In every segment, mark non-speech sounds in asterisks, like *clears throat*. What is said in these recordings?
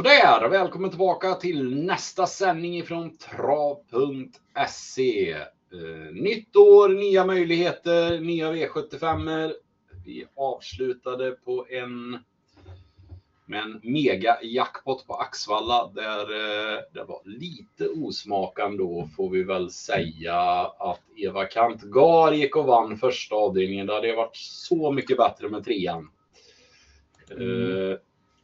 Sådär, välkommen tillbaka till nästa sändning från trav.se. Eh, nytt år, nya möjligheter, nya V75. Vi avslutade på en med en mega jackpot på Axvalla där eh, det var lite osmakan då får vi väl säga att Eva Kantgar gick och vann första avdelningen. Det hade varit så mycket bättre med trean. Mm.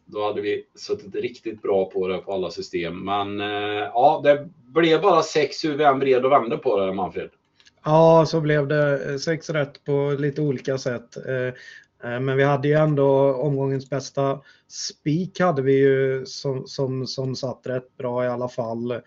Då hade vi suttit riktigt bra på det på alla system. Men eh, ja, det blev bara sex hur vi än vred och vände på det, Manfred. Ja, så blev det eh, sex rätt på lite olika sätt. Eh, men vi hade ju ändå omgångens bästa spik hade vi ju som, som, som satt rätt bra i alla fall.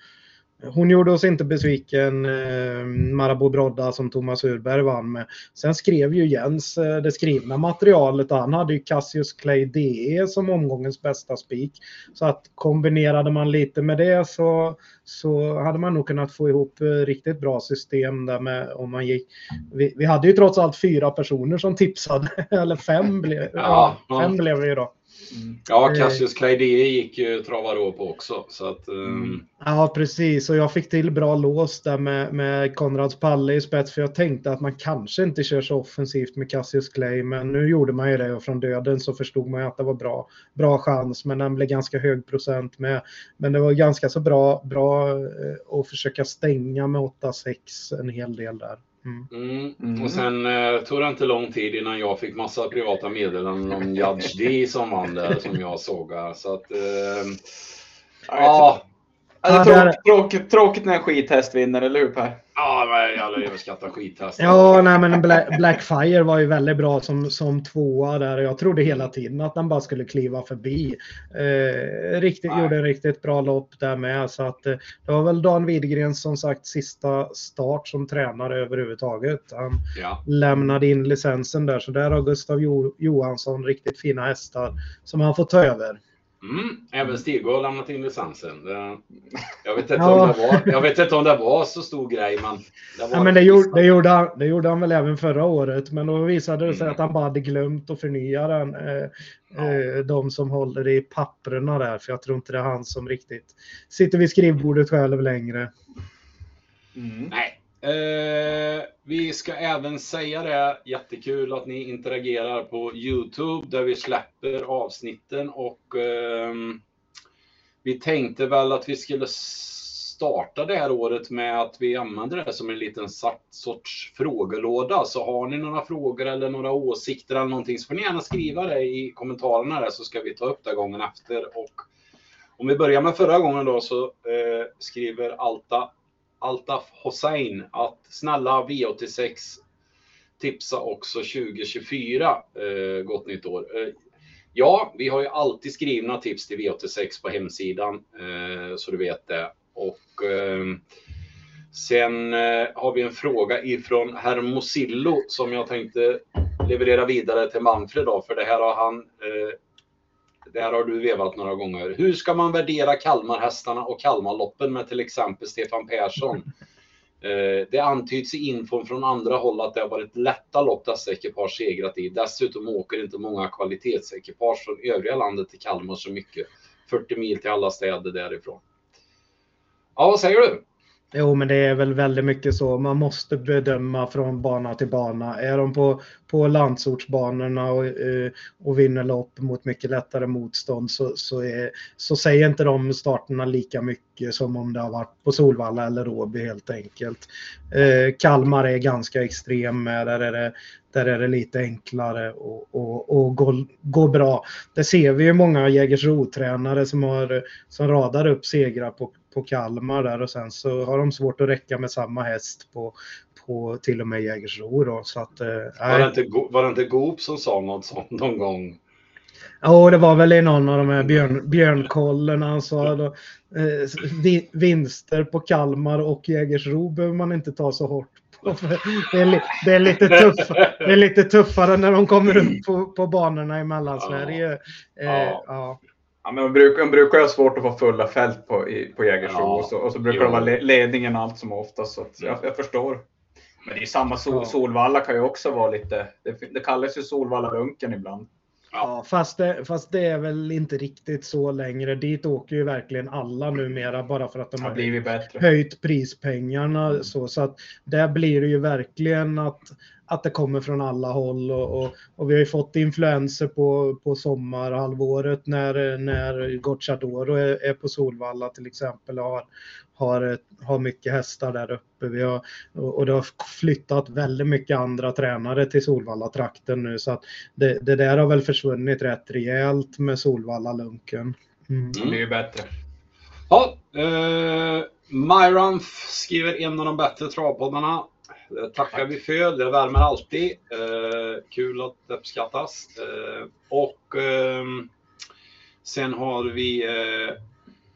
Hon gjorde oss inte besviken, eh, Marabou Brodda som Thomas Urberg vann med. Sen skrev ju Jens eh, det skrivna materialet han hade ju Cassius Clay DE som omgångens bästa spik. Så att kombinerade man lite med det så, så hade man nog kunnat få ihop eh, riktigt bra system där med om man gick. Vi, vi hade ju trots allt fyra personer som tipsade, *laughs* eller fem, ble, ja, ja, fem blev det ju då. Mm. Ja, Cassius Claydee gick ju Travaro på också. Så att, um... Ja, precis. Och jag fick till bra lås där med, med Konrads Palle i spets. För jag tänkte att man kanske inte kör så offensivt med Cassius Clay. Men nu gjorde man ju det och från döden så förstod man ju att det var bra, bra chans. Men den blev ganska hög procent med. Men det var ganska så bra, bra eh, att försöka stänga med 8-6 en hel del där. Mm. Mm. Och sen eh, tog det inte lång tid innan jag fick massa privata meddelanden om Judge D som vann där som jag såg. Så att, eh, ja. Alltså, tråkigt, tråkigt, tråkigt när en skithäst vinner, eller hur Per? Ja, jag överskattar skithästen. Ja, nej, men Blackfire var ju väldigt bra som, som tvåa där. Jag trodde hela tiden att den bara skulle kliva förbi. Eh, riktigt, gjorde en riktigt bra lopp där med. Så att, eh, det var väl Dan Widgren som sagt sista start som tränare överhuvudtaget. Han ja. lämnade in licensen där. Så där har Gustav jo Johansson riktigt fina hästar som han får ta över. Mm, även Stig har lämnat in licensen. Jag, vet inte ja. om det var, jag vet inte om det var så stor grej, men det, var ja, men det, gjorde, det, gjorde han, det gjorde han väl även förra året. Men då visade det sig mm. att han bara hade glömt att förnya den. Eh, ja. eh, de som håller i papperna där, för jag tror inte det är han som riktigt sitter vid skrivbordet själv längre. Mm. Nej, Eh, vi ska även säga det, jättekul att ni interagerar på Youtube där vi släpper avsnitten och eh, vi tänkte väl att vi skulle starta det här året med att vi använder det som en liten sorts frågelåda. Så har ni några frågor eller några åsikter eller någonting så får ni gärna skriva det i kommentarerna där så ska vi ta upp det gången efter. Och om vi börjar med förra gången då så eh, skriver Alta Altaf Hossein att snälla V86 tipsa också 2024. Eh, gott nytt år. Eh, ja, vi har ju alltid skrivna tips till V86 på hemsidan eh, så du vet det. Och eh, sen eh, har vi en fråga ifrån Hermosillo som jag tänkte leverera vidare till Manfred då, för det här har han eh, här har du vevat några gånger. Hur ska man värdera Kalmarhästarna och Kalmarloppen med till exempel Stefan Persson? *laughs* Eh, det antyds i infon från andra håll att det har varit lätta lopp dessa ekipage segrat i. Dessutom åker inte många kvalitetsekipage från övriga landet till Kalmar så mycket. 40 mil till alla städer därifrån. Ja, vad säger du? Jo, men det är väl väldigt mycket så. Man måste bedöma från bana till bana. Är de på, på landsortsbanorna och, eh, och vinner lopp mot mycket lättare motstånd så, så, är, så säger inte de starterna lika mycket som om det har varit på Solvalla eller Råby helt enkelt. Eh, Kalmar är ganska extrem med. Där är det, där är det lite enklare och, och, och gå, gå bra. Det ser vi ju många Jägersro-tränare som, som radar upp segrar på, på Kalmar där och sen så har de svårt att räcka med samma häst på, på till och med Jägersro. Då, så att, eh, var, det inte, var det inte Goop som sa något sånt någon gång? Ja, det var väl i någon av de här björn, björnkollen han sa då, eh, vinster på Kalmar och Jägersro behöver man inte ta så hårt på. Det är, det är, lite, tuff, det är lite tuffare när de kommer upp på, på banorna i Mellansverige. Ja. Eh, ja. Ja, men de brukar, de brukar ha svårt att få fulla fält på, i, på Jägersro ja, och, så, och så brukar jo. det vara ledningen allt som oftast. Så jag, jag, förstår. Men det är samma sol, Solvalla kan ju också vara lite, det, det kallas ju Solvalla-lunken ibland. Ja, fast det, fast det är väl inte riktigt så längre. Dit åker ju verkligen alla numera bara för att de har blivit bättre. höjt prispengarna. Så, så att där blir det ju verkligen att, att det kommer från alla håll och, och, och vi har ju fått influenser på, på sommarhalvåret när, när Gocciadoro är, är på Solvalla till exempel och har, har, har mycket hästar där uppe. Vi har, och det har flyttat väldigt mycket andra tränare till Solvalla-trakten nu så att det, det där har väl försvunnit rätt rejält med Solvalla-lunken. Mm. Det är ju bättre. Ja, eh, Myron skriver en av de bättre travpoddarna. Det tackar vi för. Det värmer alltid. Eh, kul att det uppskattas. Eh, och eh, sen har vi Eh,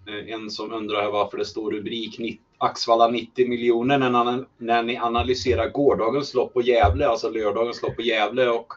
Eh, en som undrar varför det står rubrik Axvalla 90 miljoner när, när ni analyserar gårdagens lopp på Gävle, alltså lördagens lopp på Gävle. Och,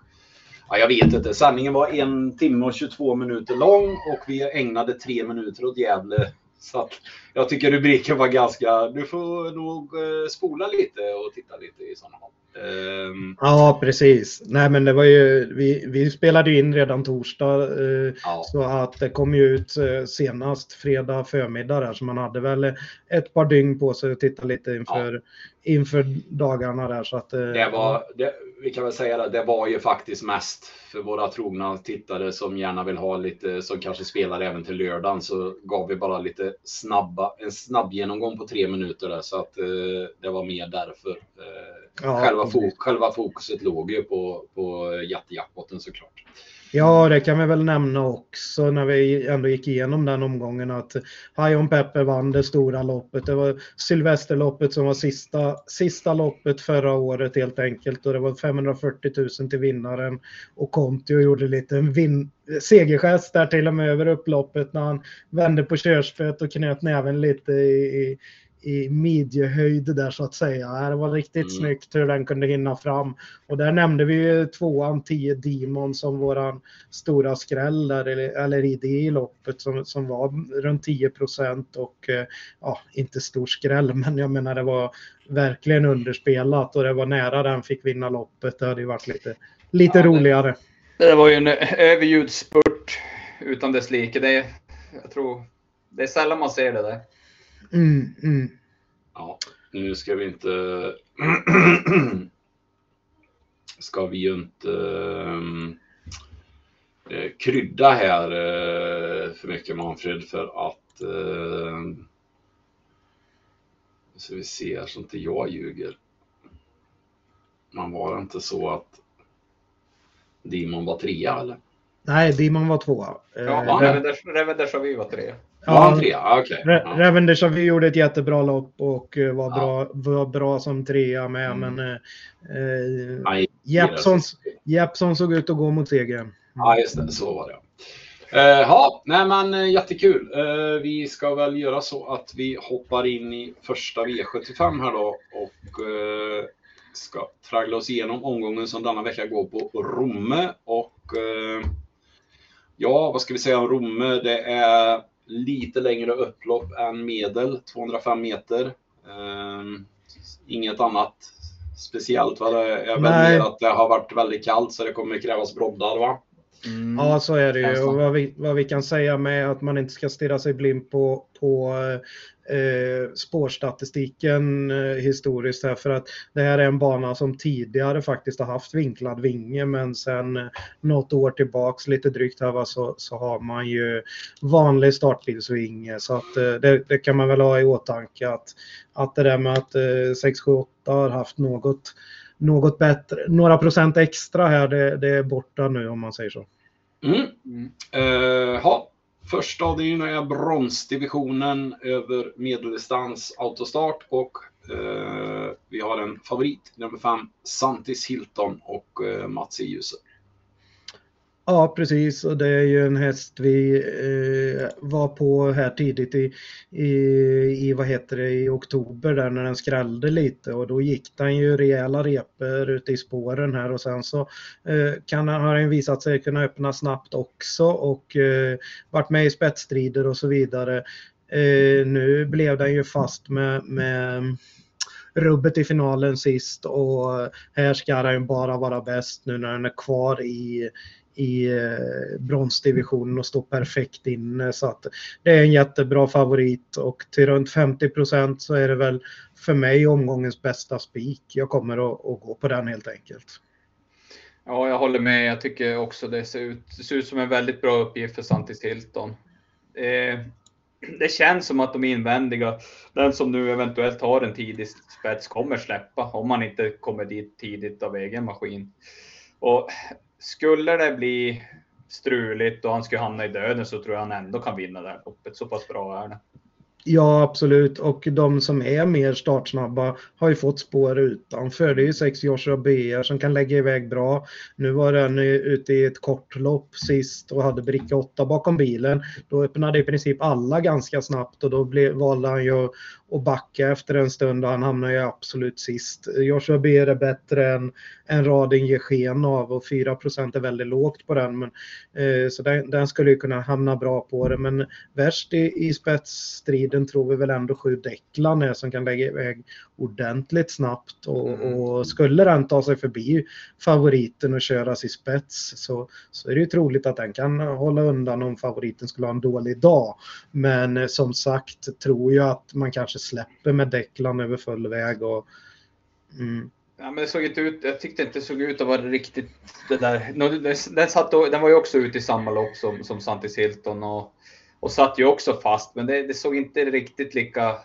ja, jag vet inte, sändningen var en timme och 22 minuter lång och vi ägnade tre minuter åt Gävle. Så att jag tycker rubriken var ganska, du får nog eh, spola lite och titta lite i sådana fall. Um, ja, precis. Nej, men det var ju, vi, vi spelade in redan torsdag uh, ja. så att det kom ju ut uh, senast fredag förmiddag där, så man hade väl ett par dygn på sig att titta lite inför, ja. inför dagarna där. Så att, uh, det var, det, vi kan väl säga det, det var ju faktiskt mest för våra trogna tittare som gärna vill ha lite, som kanske spelar även till lördagen, så gav vi bara lite snabba, en snabb genomgång på tre minuter där, så att det var mer därför. Ja, själva, fok själva fokuset låg ju på, på jättejackpotten såklart. Ja, det kan vi väl nämna också när vi ändå gick igenom den omgången att Hajon Pepper vann det stora loppet. Det var Sylvesterloppet som var sista, sista loppet förra året helt enkelt och det var 540 000 till vinnaren och Kontio gjorde lite en vin segergest där till och med över upploppet när han vände på körspöet och knöt näven lite i, i i midjehöjd där så att säga. Det var riktigt mm. snyggt hur den kunde hinna fram. Och där nämnde vi ju tvåan 10 Demon som våran stora skräll där, eller i det loppet som, som var runt 10 procent och eh, ja, inte stor skräll *laughs* men jag menar det var verkligen underspelat och det var nära den fick vinna loppet. Det hade ju varit lite, lite ja, roligare. Det, det var ju en överljudsspurt utan dess like. Det, jag tror, det är sällan man ser det där. Mm, mm. Ja, nu ska vi inte... *clears throat* ska vi ju inte um, krydda här uh, för mycket Manfred för att uh, så vi ser så inte jag ljuger. Man var inte så att Dimon var trea eller? Nej, Dimon var tvåa. Ja, Reven Déjà Vu var trea. Ja, han trea? Okay. Ja. Ravender vi gjorde ett jättebra lopp och eh, var, bra, ja. var bra som trea med. Mm. Men eh, eh Jeppson, Jeppson såg ut att gå mot seger. Ja, just det. Så var det. Eh, ja, nej men eh, jättekul. Eh, vi ska väl göra så att vi hoppar in i första V75 här då och eh, ska traggla oss igenom omgången som denna vecka går på Romme och eh, ja, vad ska vi säga om Romme? Det är lite längre upplopp än medel, 205 meter. Um, inget annat speciellt. Va? Det är väl mer att det har varit väldigt kallt så det kommer krävas broddar va? Mm. Ja, så är det ju. Och vad, vi, vad vi kan säga med att man inte ska stirra sig blind på, på eh, spårstatistiken eh, historiskt här för att det här är en bana som tidigare faktiskt har haft vinklad vinge men sen eh, något år tillbaks lite drygt här va, så, så har man ju vanlig startbilsvinge så att eh, det, det, kan man väl ha i åtanke att, att det där med att eh, 678 har haft något något bättre, några procent extra här, det, det är borta nu om man säger så. Mm. Mm. Eh, uh, ha. Första avdelningen är bronsdivisionen över medeldistans autostart och eh, vi har en favorit, nummer 5, Santis Hilton och eh, Mats i ljuset. Ja, precis. Och det är ju en häst vi eh, var på här tidigt i, i, i, vad heter det, i oktober där när den skrällde lite och då gick den ju rejäla repor ute i spåren här och sen så eh, kan, har den visat sig kunna öppna snabbt också och eh, varit med i spetsstrider och så vidare. Eh, nu blev den ju fast med, med rubbet i finalen sist och eh, här ska den bara vara bäst nu när den är kvar i, i eh, bronsdivisionen och står perfekt inne. Så att det är en jättebra favorit och till runt 50 procent så är det väl för mig omgångens bästa spik. Jag kommer att, att gå på den helt enkelt. Ja, jag håller med. Jag tycker också det ser ut, det ser ut som en väldigt bra uppgift för Santis Hilton. Eh, det känns som att de invändiga, den som nu eventuellt har en tidig spets, kommer släppa om man inte kommer dit tidigt av egen maskin. Och skulle det bli struligt och han skulle hamna i döden så tror jag han ändå kan vinna det här loppet. Så pass bra är det. Ja, absolut. Och de som är mer startsnabba har ju fått spår utanför. Det är ju sex Joshua Beer som kan lägga iväg bra. Nu var den ute i ett kort lopp sist och hade bricka 8 bakom bilen. Då öppnade i princip alla ganska snabbt och då blev, valde han ju att backa efter en stund och han hamnar ju absolut sist. Joshua B är bättre än, en raden ger sken av och 4% är väldigt lågt på den. Men, eh, så den, den, skulle ju kunna hamna bra på det. Men värst i, i spetsstriden tror vi väl ändå sju Declan är som kan lägga iväg ordentligt snabbt. Och, mm. och, skulle den ta sig förbi favoriten och köras i spets så, så är det ju troligt att den kan hålla undan om favoriten skulle ha en dålig dag. Men eh, som sagt tror jag att man kanske släpper med Declan över full väg. Och, mm. Ja, men det såg inte ut, jag tyckte inte det såg ut att vara riktigt det där. Den, satt då, den var ju också ute i samma lopp som, som Santis Hilton och, och satt ju också fast, men det, det såg inte riktigt lika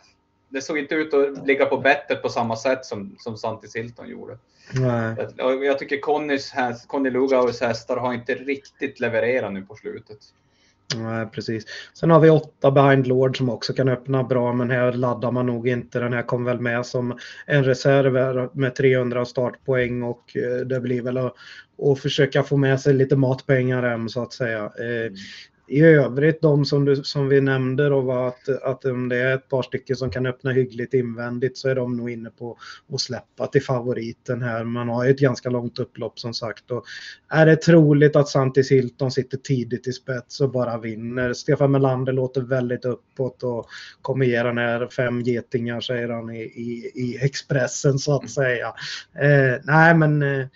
det såg inte ut att ligga på bettet på samma sätt som, som Santis Hilton gjorde. Nej. Jag, jag tycker Connys, Conny Lugauers hästar har inte riktigt levererat nu på slutet. Nej, precis. Sen har vi åtta behind Lord som också kan öppna bra, men här laddar man nog inte. Den här kom väl med som en reserv med 300 startpoäng och eh, det blir väl att, att försöka få med sig lite matpengar hem så att säga. Eh, mm i övrigt, de som, du, som vi nämnde då var att, att om det är ett par stycken som kan öppna hyggligt invändigt så är de nog inne på att släppa till favoriten här. Man har ju ett ganska långt upplopp som sagt. Och är det troligt att Santis Hilton sitter tidigt i spets och bara vinner? Stefan Melander låter väldigt uppåt och kommer ge den här fem getingar säger han i, i, i Expressen så att säga. Eh, nej men eh,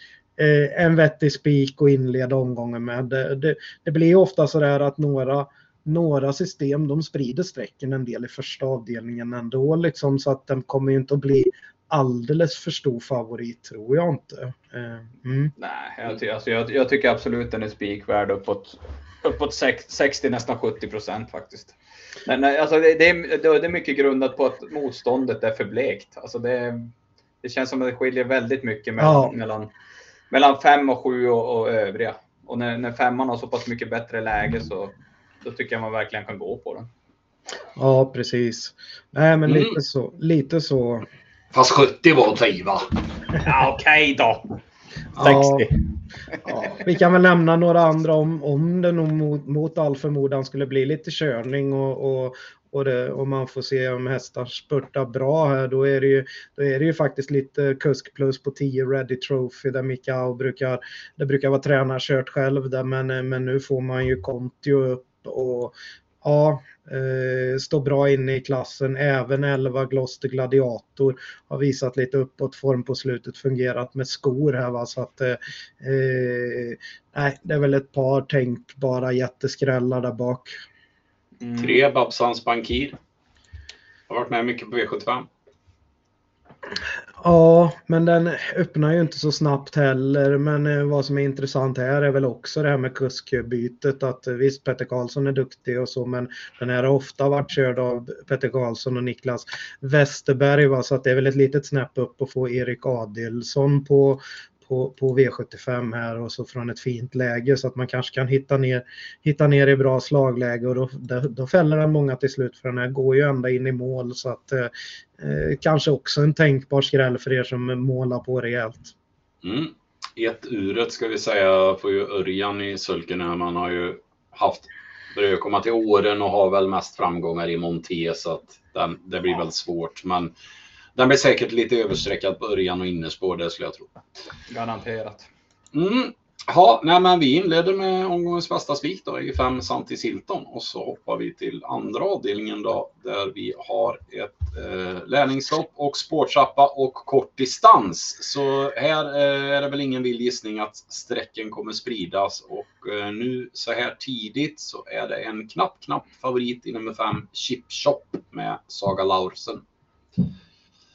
en vettig spik och inleda omgången med. Det, det, det blir ofta så där att några, några system de sprider sträcken en del i första avdelningen ändå liksom så att den kommer ju inte att bli alldeles för stor favorit tror jag inte. Eh, mm. Nej, jag, ty alltså jag, jag, tycker absolut den är spikvärd uppåt, uppåt 60, nästan 70 procent faktiskt. Men alltså det, det, är, det är mycket grundat på att motståndet är för blekt. Alltså det, det känns som att det skiljer väldigt mycket mellan, ja. mellan mellan fem och sju och, och övriga. Och när, när femman har så pass mycket bättre läge så då tycker jag man verkligen kan gå på den. Ja, precis. Nej, men mm. lite så. Lite så. Fast 70 var att driva. Ja, okej okay då. 60. Ja, ja, vi kan väl nämna några andra om, om det nog mot, mot all förmodan skulle bli lite körning och, och, och, det, om man får se om hästar spurtar bra här, då är det ju, då är det ju faktiskt lite kusk plus på 10 Ready Trophy där Mikao brukar, det brukar vara tränarkört själv där, men, men nu får man ju Kontio upp och ja, eh, står bra inne i klassen. Även 11 Gloster Gladiator har visat lite uppåtform på slutet, fungerat med skor här va, så att eh, eh nej, det är väl ett par tänkbara jätteskrällar där bak. Mm. Tre, Babsans Bankir. Har varit med mycket på V75. Ja, men den öppnar ju inte så snabbt heller. Men eh, vad som är intressant här är väl också det här med kuskbytet. Att eh, visst, Petter Karlsson är duktig och så, men den här har ofta varit körd av Petter Karlsson och Niklas Westerberg. Va? Så att det är väl ett litet snäpp upp att få Erik Adilsson på, på, på V75 här och så från ett fint läge så att man kanske kan hitta ner, hitta ner i bra slagläge och då, då, då fäller den många till slut för den här går ju ända in i mål så att eh, eh kanske också en tänkbar skräll för er som målar på rejält. Mm. Ett uret ska vi säga får ju Örjan i sulken här. Man har ju haft, börjar komma till åren och har väl mest framgångar i Monté så att den, det blir väl svårt. Men den blir säkert lite överstreckad på början och innerspår, det skulle jag tro. Garanterat. Mm. Ja, nej, men vi inledde med omgångens bästa spik då i 5 Santis Hilton och så hoppar vi till andra avdelningen då där vi har ett eh, lärlingslopp och sporttrappa och kort distans. Så här eh, är det väl ingen vild gissning att sträcken kommer spridas och eh, nu så här tidigt så är det en knapp, knapp favorit i nummer 5 Chip Shop med Saga Laursen.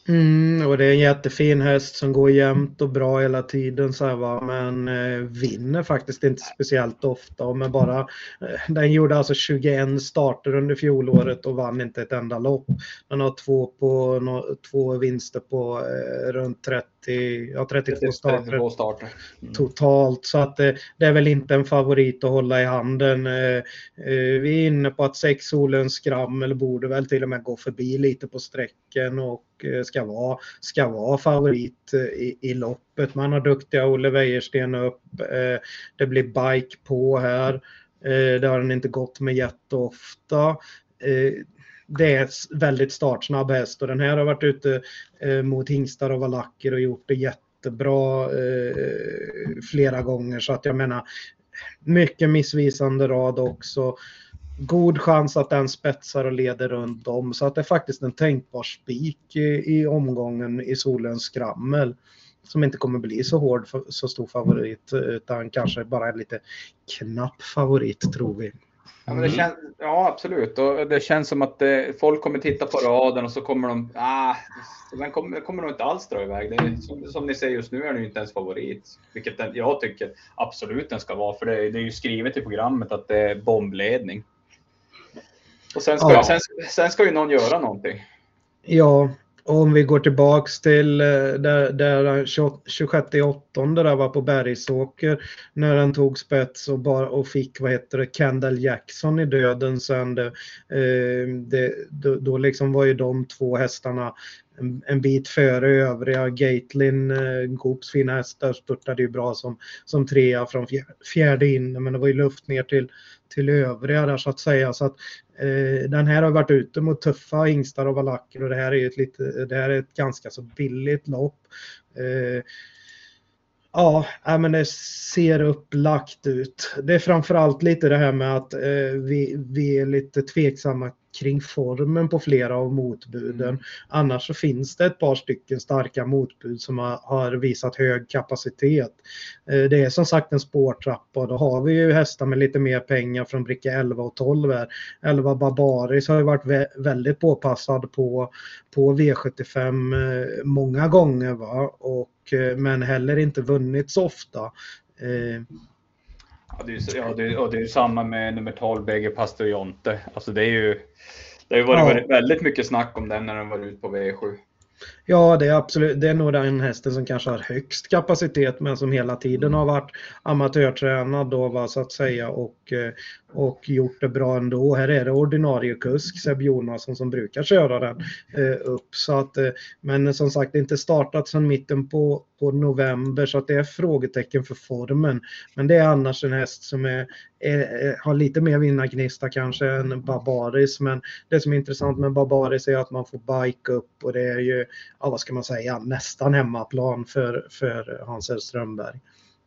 Mm, och det är en jättefin häst som går jämnt och bra hela tiden så här, va? men eh, vinner faktiskt inte speciellt ofta. Men bara, eh, den gjorde alltså 21 starter under fjolåret och vann inte ett enda lopp. Den har två, på, no, två vinster på eh, runt 30, ja, 32 starter, 32 starter. Mm. totalt. Så att eh, det är väl inte en favorit att hålla i handen. Eh, eh, vi är inne på att sex Solens skrammel borde väl till och med gå förbi lite på sträcken och ska vara, ska vara favorit i, i loppet. Man har duktiga Olle Wäjersten upp. Det blir bike på här. Det har den inte gått med jätteofta. Det är väldigt startsnabb häst och den här har varit ute eh, mot hingstar och valacker och gjort det jättebra eh, flera gånger så att jag menar mycket missvisande rad också. God chans att den spetsar och leder runt om så att det är faktiskt en tänkbar spik i, i omgången i solens skrammel. Som inte kommer bli så hård, för- så stor favorit eh, utan kanske bara en lite knapp favorit tror vi. Ja, men det Mm. känns, ja, absolut. Och det känns som att det, folk kommer titta på raden och så kommer de... Ah, den kommer, kommer nog inte alls dra iväg. Det är, som, som ni säger just nu är den ju inte ens favorit. Vilket den, jag tycker absolut den ska vara. För det, det är ju skrivet i programmet att det är bombledning. Och sen ska, Ja. sen, sen ska ju någon göra någonting. Ja, om vi går tillbaks till eh, där, där 26 där var på Bergsåker när den tog spets och, bara, och fick vad heter det, Kendall Jackson i döden sen. Det, eh, det, då, då liksom var ju de två hästarna en, en bit före övriga. Gatelin, eh, Goops fina hästar, störtade ju bra som, som trea från fjärde in men det var ju luft ner till, till övriga där så att säga. Så att, Eh, den här har varit ute mot tuffa hingstar och valacker och det här är ju ett, lite, det här är ett ganska så billigt lopp. Eh, Ja, men det ser upplagt ut. Det är framförallt lite det här med att eh, vi, vi är lite tveksamma kring formen på flera av motbuden. Mm. Annars så finns det ett par stycken starka motbud som har, visat hög kapacitet. Eh, det är som sagt en spårtrappa och då har vi ju hästar med lite mer pengar från bricka 11 och 12 här. 11 Barbaris har ju varit vä- väldigt påpassad på, på V75 eh, många gånger va? Och, eh, men heller inte vunnit så ofta. Det är, ja, det, och det är samma med nummer 12, BG Pastor Jonte. Alltså det är ju... Det har ju varit Ja. väldigt, väldigt mycket snack om den när den var ute på V7. Ja, det är absolut. Det är nog den hästen som kanske har högst kapacitet men som hela tiden har varit amatörtränad då va, så att säga och, eh, och gjort det bra ändå. Här är det ordinarie kusk Seb Jonasson som brukar köra den eh, upp. Så att, eh, men som sagt, det är inte startat sedan mitten på, på november så att det är frågetecken för formen. Men det är annars en häst som är, är, har lite mer vinnargnista kanske än Barbaris. Men det som är intressant med Barbaris är att man får bike upp och det är ju, ja, vad ska man säga, nästan hemmaplan för, för Hans L. Strömberg.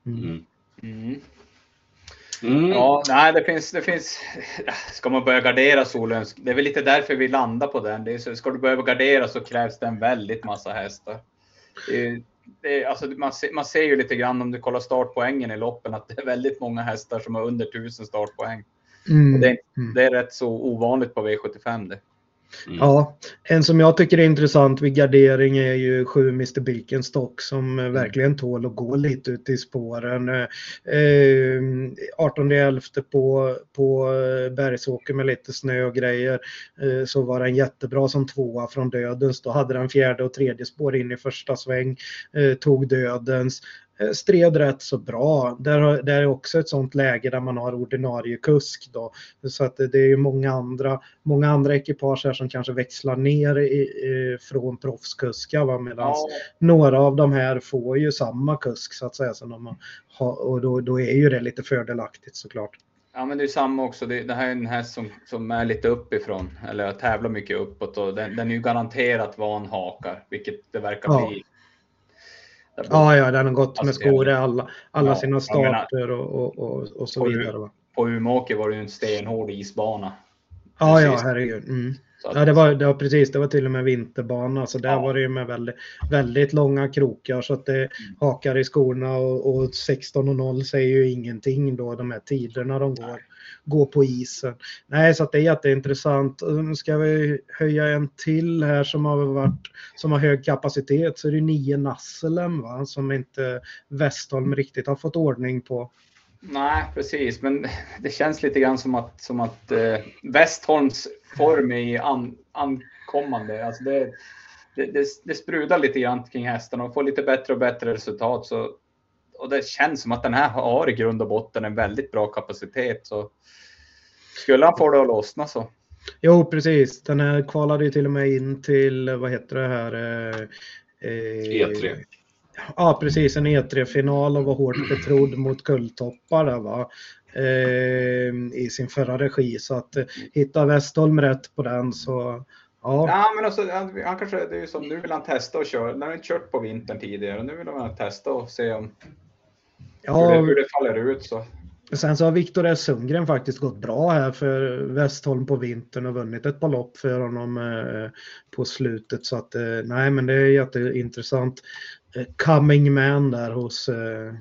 Mm. Mm. Mm. Ja, nej, det finns, det finns. *laughs* Ska man börja gardera Solens? Det är väl lite därför vi landar på den. Det är så, ska du börja gardera så krävs det en väldigt massa hästar. Det det alltså man, ser, man ser ju lite grann om du kollar startpoängen i loppen att det är väldigt många hästar som har under 1000 startpoäng. Mm. Och det, Mm. det är rätt så ovanligt på V75 det. Mm. Ja, en som jag tycker är intressant vid gardering är ju 7 Mr Birkenstock som eh, verkligen tål att gå lite ut i spåren. Eh, eh, 18.11 på, på eh, Bergsåker med lite snö och grejer eh, så var den jättebra som tvåa från dödens. Då hade den fjärde och tredje spår in i första sväng, eh, tog dödens. Eh, Stred rätt så bra. Där, där är också ett sånt läge där man har ordinarie kusk. Då. Så att det det är ju många andra, många andra ekipage här som kanske växlar ner i, i, från proffskuskar. Medan Ja, några av de här får ju samma kusk så att säga. Som de har, och då, då är ju det lite fördelaktigt såklart. ja, men det är samma också. Det, det här är en häst som, som är lite uppifrån eller tävlar mycket uppåt och den, den är ju garanterat van hakar, vilket det verkar Ja. bli. Ja, ja, den har gått med Alltså, skor i alla, alla Ja, sina starter och, och, och, så du- vidare. Va? På Umeåker var det ju en stenhård isbana. Ja, ja, herregud. Mm. Ja, det var, det var precis. Det var till och med vinterbana. Så där Ja. var det ju med väldigt, väldigt långa krokar så att det hakar i skorna och, och 16 och 0 säger ju ingenting då, de här tiderna de går, gå på isen. Nej, så att det är jätteintressant. Nu ska vi höja en till här som har varit, som har hög kapacitet. Så är det nio Nasselen va, som inte Westholm riktigt har fått ordning på. Nej, precis. Men det känns lite grann som att, som att eh, Westholms form är an, ankommande. Alltså det, det, det, det sprudlar lite grann kring hästarna och får lite bättre och bättre resultat. Så, och det känns som att den här har i grund och botten en väldigt bra kapacitet. Så skulle han få det att lossna så. Jo, precis. Den här kvalade ju till och med in till, vad heter det här? Eh, eh, E3. Ja, precis. En E3-final och var hårt betrodd mot guldtoppar där va. Eh, I sin förra regi. Så att eh, hitta Westholm rätt på den så ja. Ja, men alltså, han, han kanske, det är ju som, nu vill han testa och köra. Nu har inte kört på vintern tidigare. Nu vill han testa och se om hur, det, hur ja det faller ut. Så. sen så har Viktor S. Sundgren faktiskt gått bra här för Westholm på vintern och vunnit ett par lopp för honom eh, på slutet. Så att eh, nej, men det är jätteintressant. Eh, coming man där hos eh,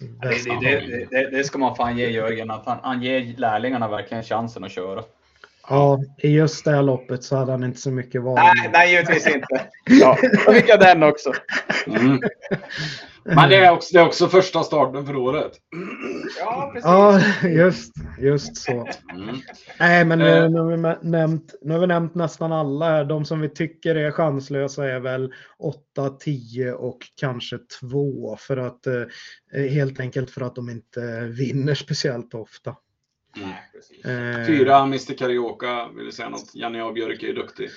det, det, det, det ska man fan ge Jörgen, att han, han ger lärlingarna verkligen chansen att köra. Ja, i just det här loppet så hade han inte så mycket val. Nej, nej givetvis inte. Ja, då fick jag den också. Mm. Men det är, också, det är också första starten för året. Ja, precis. Ja, just, just så. Mm. Nej, men Eh. nu, nu, har vi nämnt, nu har vi nämnt nästan alla här. De som vi tycker är chanslösa är väl 8, 10 och kanske 2. För att, eh, helt enkelt för att de inte vinner speciellt ofta. Mm. precis. Fyra, Mr Carioca, vill du säga något? Janne A. Björk är duktig.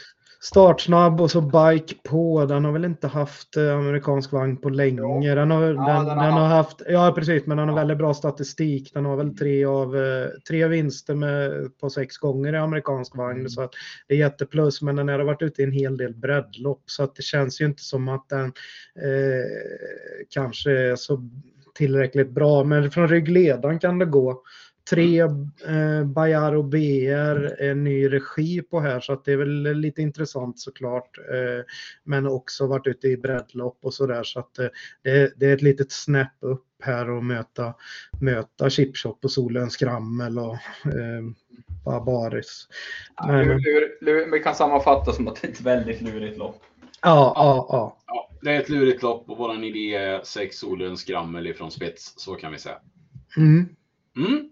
Startsnabb och så bike på. Den har väl inte haft eh, amerikansk vagn på länge. Den har, den, den har den har haft, ja precis, men den har väldigt bra statistik. Den har väl tre, av, eh, tre vinster med, på sex gånger i amerikansk vagn. Så att det är jätteplus, men den har varit ute i en hel del breddlopp. Så att det känns ju inte som att den eh, kanske är så tillräckligt bra. Men från ryggledaren kan det gå. Tre eh, Bayaro BR, en ny regi på här så att det är väl lite intressant såklart. Eh, men också varit ute i breddlopp och sådär så att eh, det, det är ett litet snäpp upp här och möta, möta Chipshop och Solens Skrammel och eh, Barbaris. Ja, Men- lur, lur, lur, vi kan sammanfatta som att det är ett väldigt lurigt lopp. Ja, ja, ja. Ja, det är ett lurigt lopp och vår idé är sex solens skrammel ifrån spets. Så kan vi säga. Mm. Mm.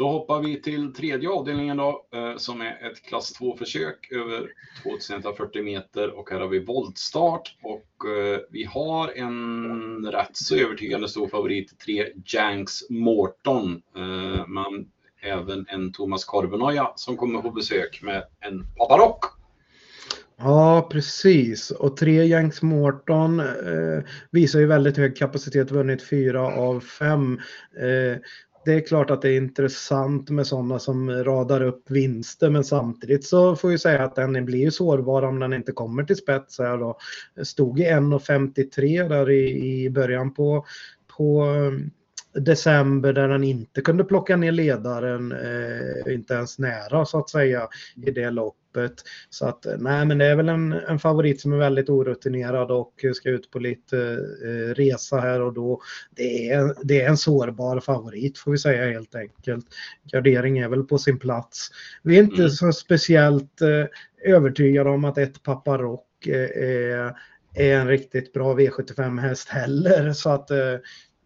Då hoppar vi till tredje avdelningen då, eh, som är ett klass 2-försök över 2140 meter och här har vi voltstart och eh, vi har en rätt så övertygande stor favorit, tre Janks Morton, eh, men även en Thomas Korvenoja som kommer på besök med en Paparock. Ja, precis. Och tre Janks Morton eh, visar ju väldigt hög kapacitet, vunnit fyra av fem. Eh, det är klart att det är intressant med sådana som radar upp vinster, men samtidigt så får vi säga att den blir ju sårbar om den inte kommer till spets här då. Stod i 1,53 där i, i början på, på december där den inte kunde plocka ner ledaren, eh, inte ens nära så att säga i det loppet. Så att nej, men det är väl en, en favorit som är väldigt orutinerad och ska ut på lite eh, resa här och då. Det är, det är en sårbar favorit får vi säga helt enkelt. Gardering är väl på sin plats. Vi är inte Mm. så speciellt eh, övertygade om att ett Paparock eh, är, en riktigt bra V75 häst heller så att eh,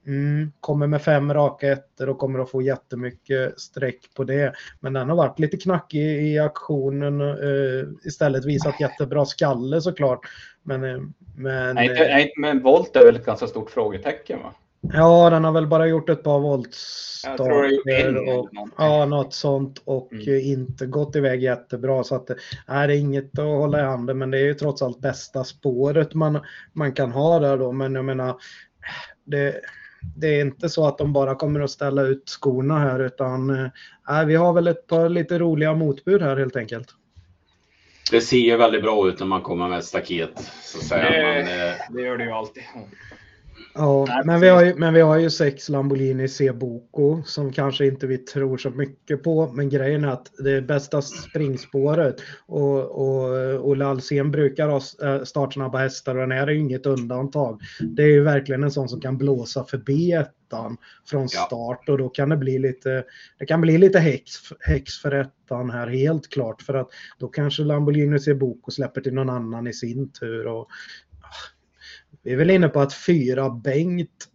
Mm, kommer med fem raka ettor och kommer att få jättemycket streck på det. Men den har varit lite knackig i aktionen. Eh, istället visat jättebra skalle såklart. Men, eh, men Nej, inte, nej, men volt är väl ett ganska stort frågetecken va? ja, den har väl bara gjort ett par voltstarter. Och, ja, något sånt och Mm. eh, inte gått iväg jättebra. Så att, eh, nej, det är inget att hålla i handen. Men det är ju trots allt bästa spåret man, man kan ha där då. Men jag menar, det, det är inte så att de bara kommer att ställa ut skorna här utan eh, vi har väl ett par lite roliga motbud här helt enkelt. Det ser ju väldigt bra ut när man kommer med ett staket. Så att säga. Men, eh, Det, det gör det ju alltid. Ja, men vi, har ju, men vi har ju sex Lamborghini Ceboco som kanske inte vi tror så mycket på. Men grejen är att det är bästa springspåret och, och Olle Alsen brukar ha eh, startsnabba hästar och den här är ju inget undantag. Det är ju verkligen en sån som kan blåsa förbi ettan från start och då kan det bli lite, det kan bli lite häx, häx för ettan här helt klart för att då kanske Lamborghini Ceboco släpper till någon annan i sin tur och vi är väl inne på att fyra Bengt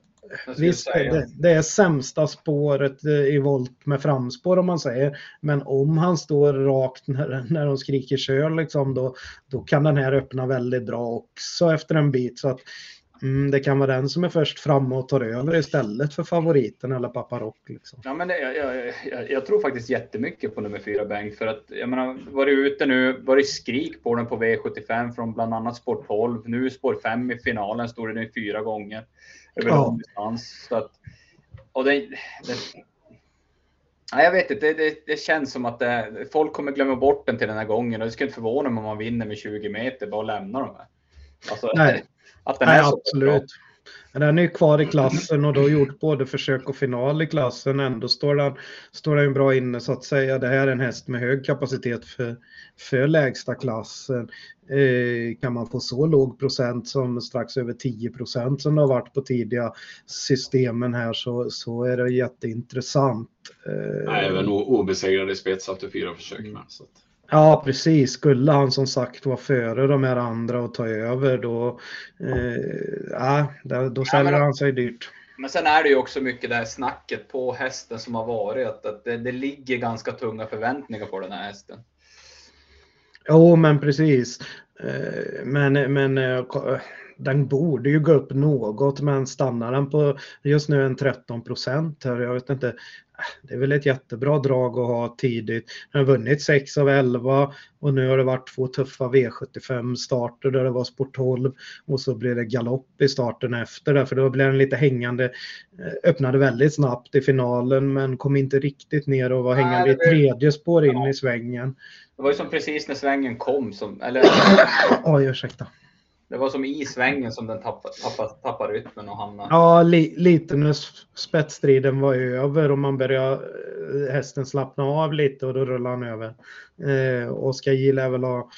Visst, det, det, är sämsta spåret eh, i volt med framspår om man säger. Men om han står rakt när, när de skriker kör liksom, då, då kan den här öppna väldigt bra också efter en bit. Så att Mm, det kan vara den som är först framme och tar över istället för favoriten eller Paparock. Liksom. Ja, men det, jag, jag, jag, jag, tror faktiskt jättemycket på nummer fyra Bengt för att jag menar, varit ute nu, varit skrik på den på V75 från bland annat spår 12. Nu spår 5 i finalen stod den fyra gånger över ja. distans. Så att, och det, det, jag vet inte, det, det, det, känns som att det, folk kommer glömma bort den till den här gången och det skulle inte förvåna mig om man vinner med 20 meter bara lämnar dem. Alltså, nej. Att den Nej, är absolut. Men den är kvar i klassen och då gjort både försök och final i klassen. Ändå står den, står den bra inne så att säga. Det här är en häst med hög kapacitet för, för lägsta klassen. Eh, kan man få så låg procent som strax över 10 procent som det har varit på tidiga systemen här så, så är det jätteintressant. Eh, Nej, även obesegrad i spets efter fyra försök med. Så att... Ja, precis. Skulle han som sagt vara före de här andra och ta över då, eh, ja, då säljer ja, han sig dyrt. Men sen är det ju också mycket det här snacket på hästen som har varit, att, det, det ligger ganska tunga förväntningar på den här hästen. Jo, men precis. Eh, men, men eh, den borde ju gå upp något, men stannar den på just nu en 13 procent här, jag vet inte, det är väl ett jättebra drag att ha tidigt. Den har vunnit 6 av 11 och nu har det varit två tuffa V75 starter där det var sport 12 och så blir det galopp i starten efter det för då blev den lite hängande. Öppnade väldigt snabbt i finalen men kom inte riktigt ner och var hängande i tredje spår in i svängen. Det var ju som precis när svängen kom som, eller? Oj, ursäkta. Det var som i svängen som den tappade, tappade, tappade rytmen och hamnade. Ja, li, lite när spetsstriden var över och man började eh, hästen slappna av lite och då rullade han över. Eh, Oskar J lär väl ha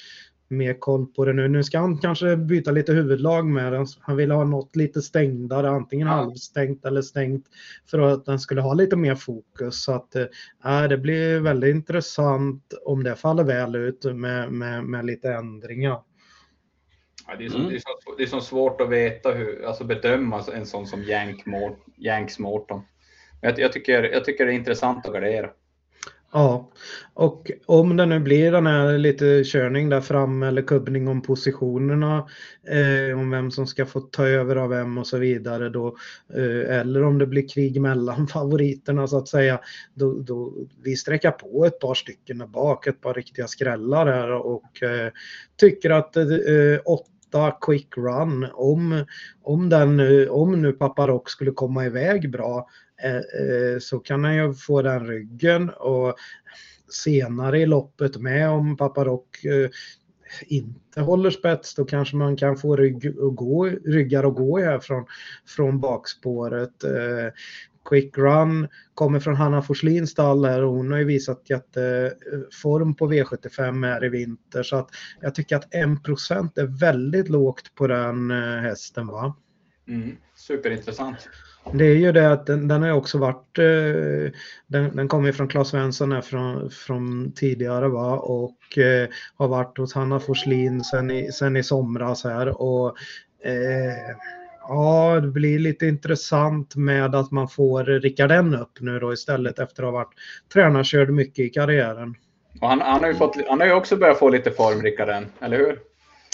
mer koll på det nu. Nu ska han kanske byta lite huvudlag med den. Han vill ha något lite stängdare, antingen ja. halvstängt eller stängt för att den skulle ha lite mer fokus. Så att äh, det blir väldigt intressant om det faller väl ut med, med, med lite ändringar. Ja, det, är så, mm. det, är så, det är så svårt att veta hur, alltså bedöma en sån som Jank, Janks Morton. Jag, jag, tycker, jag tycker det är intressant att gardera. Ja, och om det nu blir den här lite körning där fram eller kubbning om positionerna, eh, om vem som ska få ta över av vem och så vidare då, eh, eller om det blir krig mellan *laughs* favoriterna så att säga, då, då vi sträcker på ett par stycken där bak, ett par riktiga skrällar här och eh, tycker att eh, åtta quick run, om, om, den, om nu Paparock skulle komma iväg bra, eh, eh, så kan han ju få den ryggen och senare i loppet med om Paparock Rock eh, inte håller spets då kanske man kan få rygg och gå, ryggar att gå här från, från bakspåret. Quick Run kommer från Hanna Forslins stall här och hon har ju visat jätteform på V75 här i vinter så att jag tycker att 1% är väldigt lågt på den hästen va? Mm, superintressant. Det är ju det att den, den har också varit, eh, den, den kommer från Claes Svensson här från, från tidigare va och eh, har varit hos Hanna Forslin sen i, sen i somras här och eh, ja, det blir lite intressant med att man får Rickarden upp nu då istället efter att ha varit tränarkörd mycket i karriären. Och han, han, har ju fått, han har ju också börjat få lite form, Rickarden, eller hur?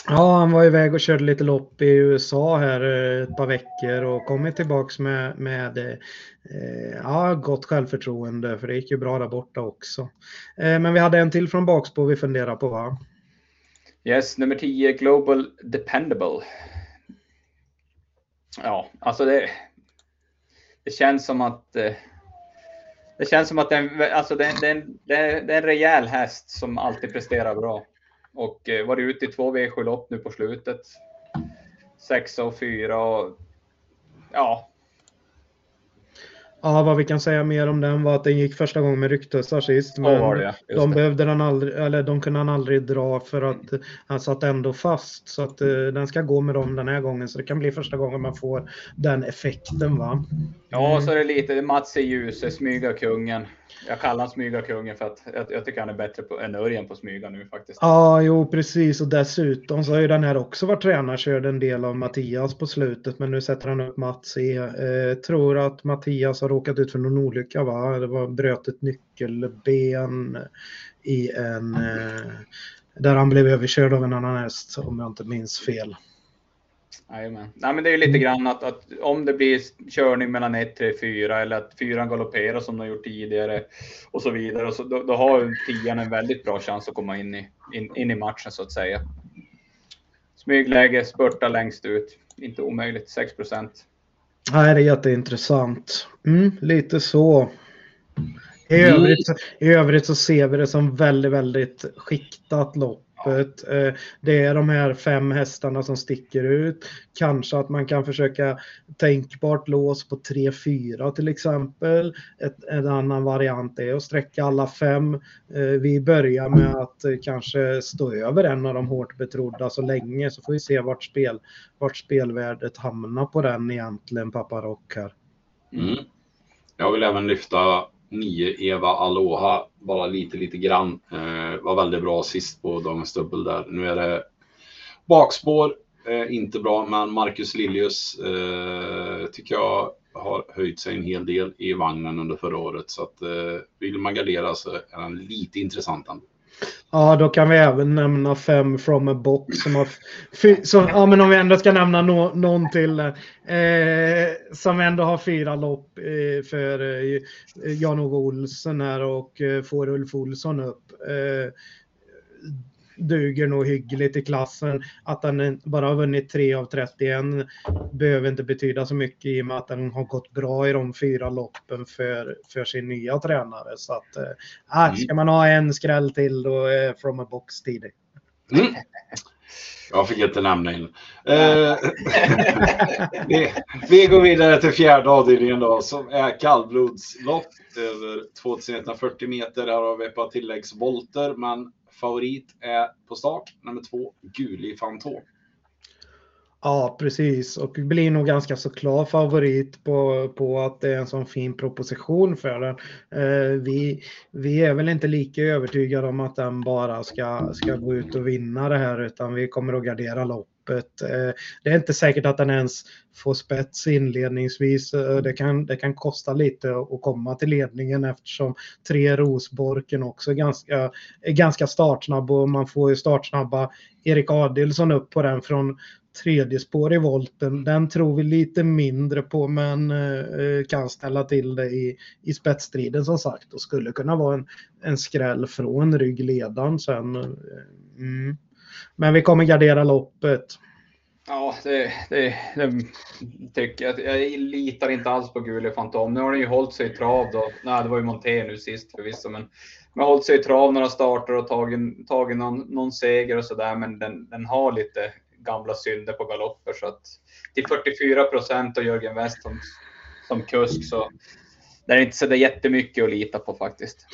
Ja, han var iväg och körde lite lopp i USA här eh, ett par veckor och kommit tillbaks med, med eh, ja, gott självförtroende för det gick ju bra där borta också. Eh, men vi hade en till från bakspår vi funderar på va? Yes, nummer 10, Global Dependable. Ja, alltså det, det känns som att eh, det känns som att det, alltså det, det, det, det är en rejäl häst som alltid presterar bra och eh, varit ute i två V7-lopp nu på slutet. Sexa och fyra och ja, Ja, vad vi kan säga mer om den var att den gick första gången med rycktussar sist. Men var det, de behövde den aldrig, eller de kunde han aldrig dra för att han satt ändå fast. Så att eh, den ska gå med dem den här gången. Så det kan bli första gången man får den effekten va. Ja, så är det lite Mats i ljuset, smygarkungen. Jag kallar han smygakungen för att jag, jag tycker han är bättre på, än Örjan på smyga nu faktiskt. Ja, jo precis. Och dessutom så har ju den här också varit tränarkörd en del av Mattias på slutet. Men nu sätter han upp Mats E. Eh, tror att Mattias har råkat ut för någon olycka va? Det var bröt ett nyckelben i en... Eh, där han blev överkörd av en annan häst om jag inte minns fel. Jajamän. Nej, men det är ju lite grann att, att om det blir körning mellan 1, 3, 4 eller att fyran galopperar som de har gjort tidigare och så vidare. Och så, då, då har ju tian en väldigt bra chans att komma in i, in, in i matchen så att säga. Smygläge, spurta längst ut. Inte omöjligt, 6 procent. Nej, det är jätteintressant. Mm, lite så. I övrigt, så- I övrigt så ser vi det som väldigt, väldigt skiktat loppet. Eh, Det är de här fem hästarna som sticker ut. Kanske att man kan försöka tänkbart lås på 3-4 till exempel. Ett, en annan variant är att sträcka alla fem. Eh, Vi börjar med att eh, kanske stå över en av de hårt betrodda så länge så får vi se vart, spel, vart spelvärdet hamnar på den egentligen, pappa Rock här. Mm. Jag vill även lyfta 9 Eva Aloha bara lite, lite grann. Eh, var väldigt bra sist på dagens dubbel där. Nu är det bakspår, eh, inte bra, men Marcus Liljus eh, tycker jag har höjt sig en hel del i vagnen under förra året. Så att eh, vill man gardera så är den lite intressant ändå. Ja, då kan vi även nämna fem from a box som har... Som, ja, men om vi ändå ska nämna no någon till. Eh, som ändå har fyra lopp eh, för eh, Jan-Ove Olsen här och eh, får Ulf Olsson upp. Eh, Eh, duger nog hyggligt i klassen. Att han bara har vunnit 3 av 31 behöver inte betyda så mycket i och med att den har gått bra i de fyra loppen för, för sin nya tränare. Så att, eh, äh, ska man ha en skräll till då är from a box tidig. Mm. Jag fick inte nämna in. Eh, *laughs* vi, vi går vidare till fjärde avdelningen då som är kallblodslopp över 2140 meter. Här har vi ett par tilläggsvolter men favorit är på start nummer två, Guli Fantom. Ja, precis. Och blir nog ganska så klar favorit på, på att det är en sån fin proposition för den. Eh, vi, vi är väl inte lika övertygade om att den bara ska, ska gå ut och vinna det här utan vi kommer att gardera loppet öppet. Eh, det är inte säkert att den ens får spets inledningsvis. Eh, det, kan, det kan kosta lite att komma till ledningen eftersom tre Rosborken också är ganska, är ganska startsnabb och man får ju startsnabba Erik Adilsson upp på den från tredje spår i volten. Den tror vi lite mindre på men eh, kan ställa till det i, i spetsstriden som sagt och skulle kunna vara en, en skräll från ryggledaren sen. Mm. Men vi kommer gardera loppet. Ja, det, det, det tycker jag. Jag litar inte alls på Gule Fantom. Nu har den ju hållit sig i trav då. Nej, det var ju Monté nu sist förvisso, men men har hållit sig i trav några starter och tagit, tagit någon, någon seger och sådär. Men den, den har lite gamla synder på galopper så att till 44 procent och Jörgen West som, som kusk så det är inte så där jättemycket att lita på faktiskt.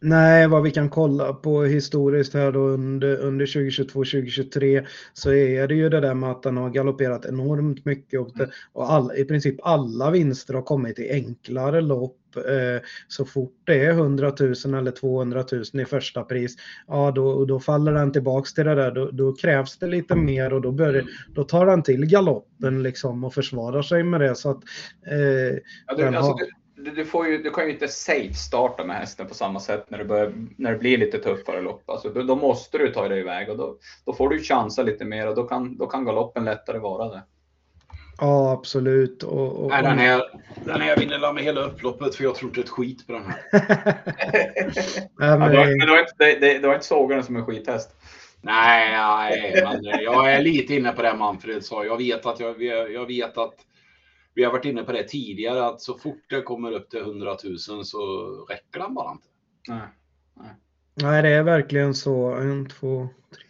Nej, vad vi kan kolla på historiskt här då under, under 2022-2023 så är det ju det där med att den har galopperat enormt mycket och, det, och all, i princip alla vinster har kommit i enklare lopp. Eh, så fort det är 100 000 eller 200 000 i första pris, ja då, då faller den tillbaks till det där. Då, då krävs det lite mer och då, börjar, då tar den till galoppen liksom och försvarar sig med det. Så att, eh, Ja, den alltså, har- du, du, får ju, du kan ju inte safe starta med hästen på samma sätt när det, börjar, när det blir lite tuffare lopp. Alltså, då, då måste du ta dig iväg och då, då får du chansa lite mer och då kan, då kan galoppen lättare vara det. ja, absolut. Och, och, Nej, den här, den här vinner la med hela upploppet för jag tror inte ett skit på den här. *laughs* Nej, Ja, men du, men du, har inte, det, det, du har inte sågat den som en skithäst. Nej, nej, men jag är lite inne på det Manfred sa. Jag vet att, jag, jag vet att vi har varit inne på det tidigare att så fort det kommer upp till 100 000 så räcker den bara inte. Nej. Nej, det är verkligen så. En, två, tre.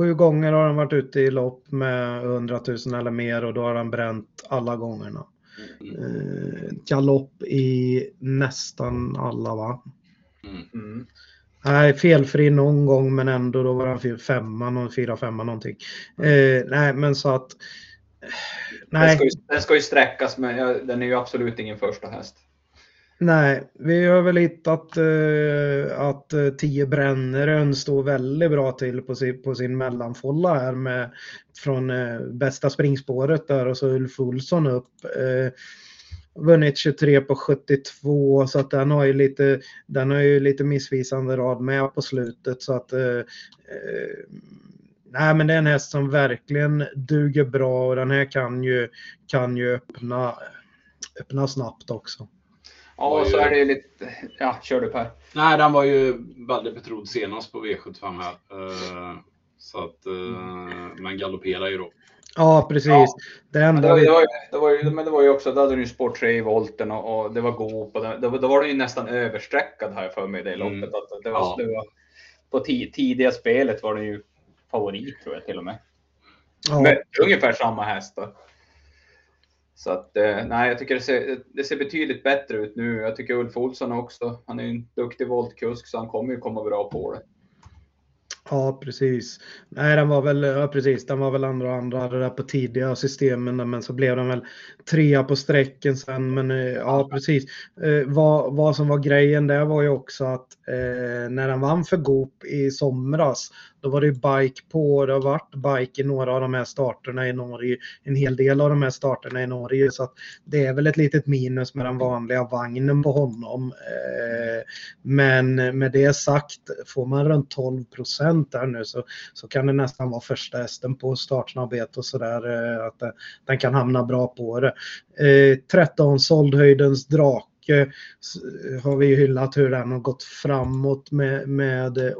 sju gånger har han varit ute i lopp med 100 000 eller mer och då har han bränt alla gångerna. Eh, galopp i nästan alla va? Mm. Mm. Nej, felfri någon gång men ändå då var han femma, fyra femma någonting. Eh, nej, men så att... Den, Nej, ska ju, den ska ju sträckas men den är ju absolut ingen första häst. nej, vi har väl hittat eh, att eh, 10 Bränneren står väldigt bra till på sin, på sin mellanfolla här med från eh, bästa springspåret där och så Ulf Olsson upp. Eh, vunnit 23 på 72 så att den har ju lite, den har ju lite missvisande rad med på slutet så att eh, eh, Nej men det är en häst som verkligen duger bra och den här kan ju, kan ju öppna, öppna snabbt också. Ja, och så är det ju lite... Ja, kör du Per. Nej, den var ju väldigt betrodd senast på V75 här. Eh, Så att, eh, men galopperar ju då. Ja precis. Ja. Det Men enda det, var, vi... det, var, ju- det, var ju, men det var ju också, då hade du ju sport 3 i volten och, och det var Goop och det, då, då var den ju nästan översträckad här för mig det loppet. Mm. Att det var, Ja. det var, på ti, tidiga spelet var den ju favorit tror jag till och med. Ja, Men ungefär samma hästar. Så att, eh, nej, jag tycker det ser, det ser betydligt bättre ut nu. Jag tycker Ulf Olsson också. Han är ju en duktig voltkusk så han kommer ju komma bra på det. Ja precis. Nej den var väl, ja precis, den var väl andra andra det där på tidiga systemen men så blev den väl trea på sträcken sen. Men eh, ja precis. Eh, vad, vad som var grejen där var ju också att eh, när den vann för Goop i somras då var det ju bike på, det har varit bike i några av de här starterna i Norge, en hel del av de här starterna i Norge så att det är väl ett litet minus med den vanliga vagnen på honom. Eh, men med det sagt, får man runt 12 procent där nu så, så kan det nästan vara första hästen på startsnabbhet och sådär, eh, att den kan hamna bra på det. Eh, 13 såldhöjdens drake Eh, mycket har vi ju hyllat hur den har gått framåt med, med eh,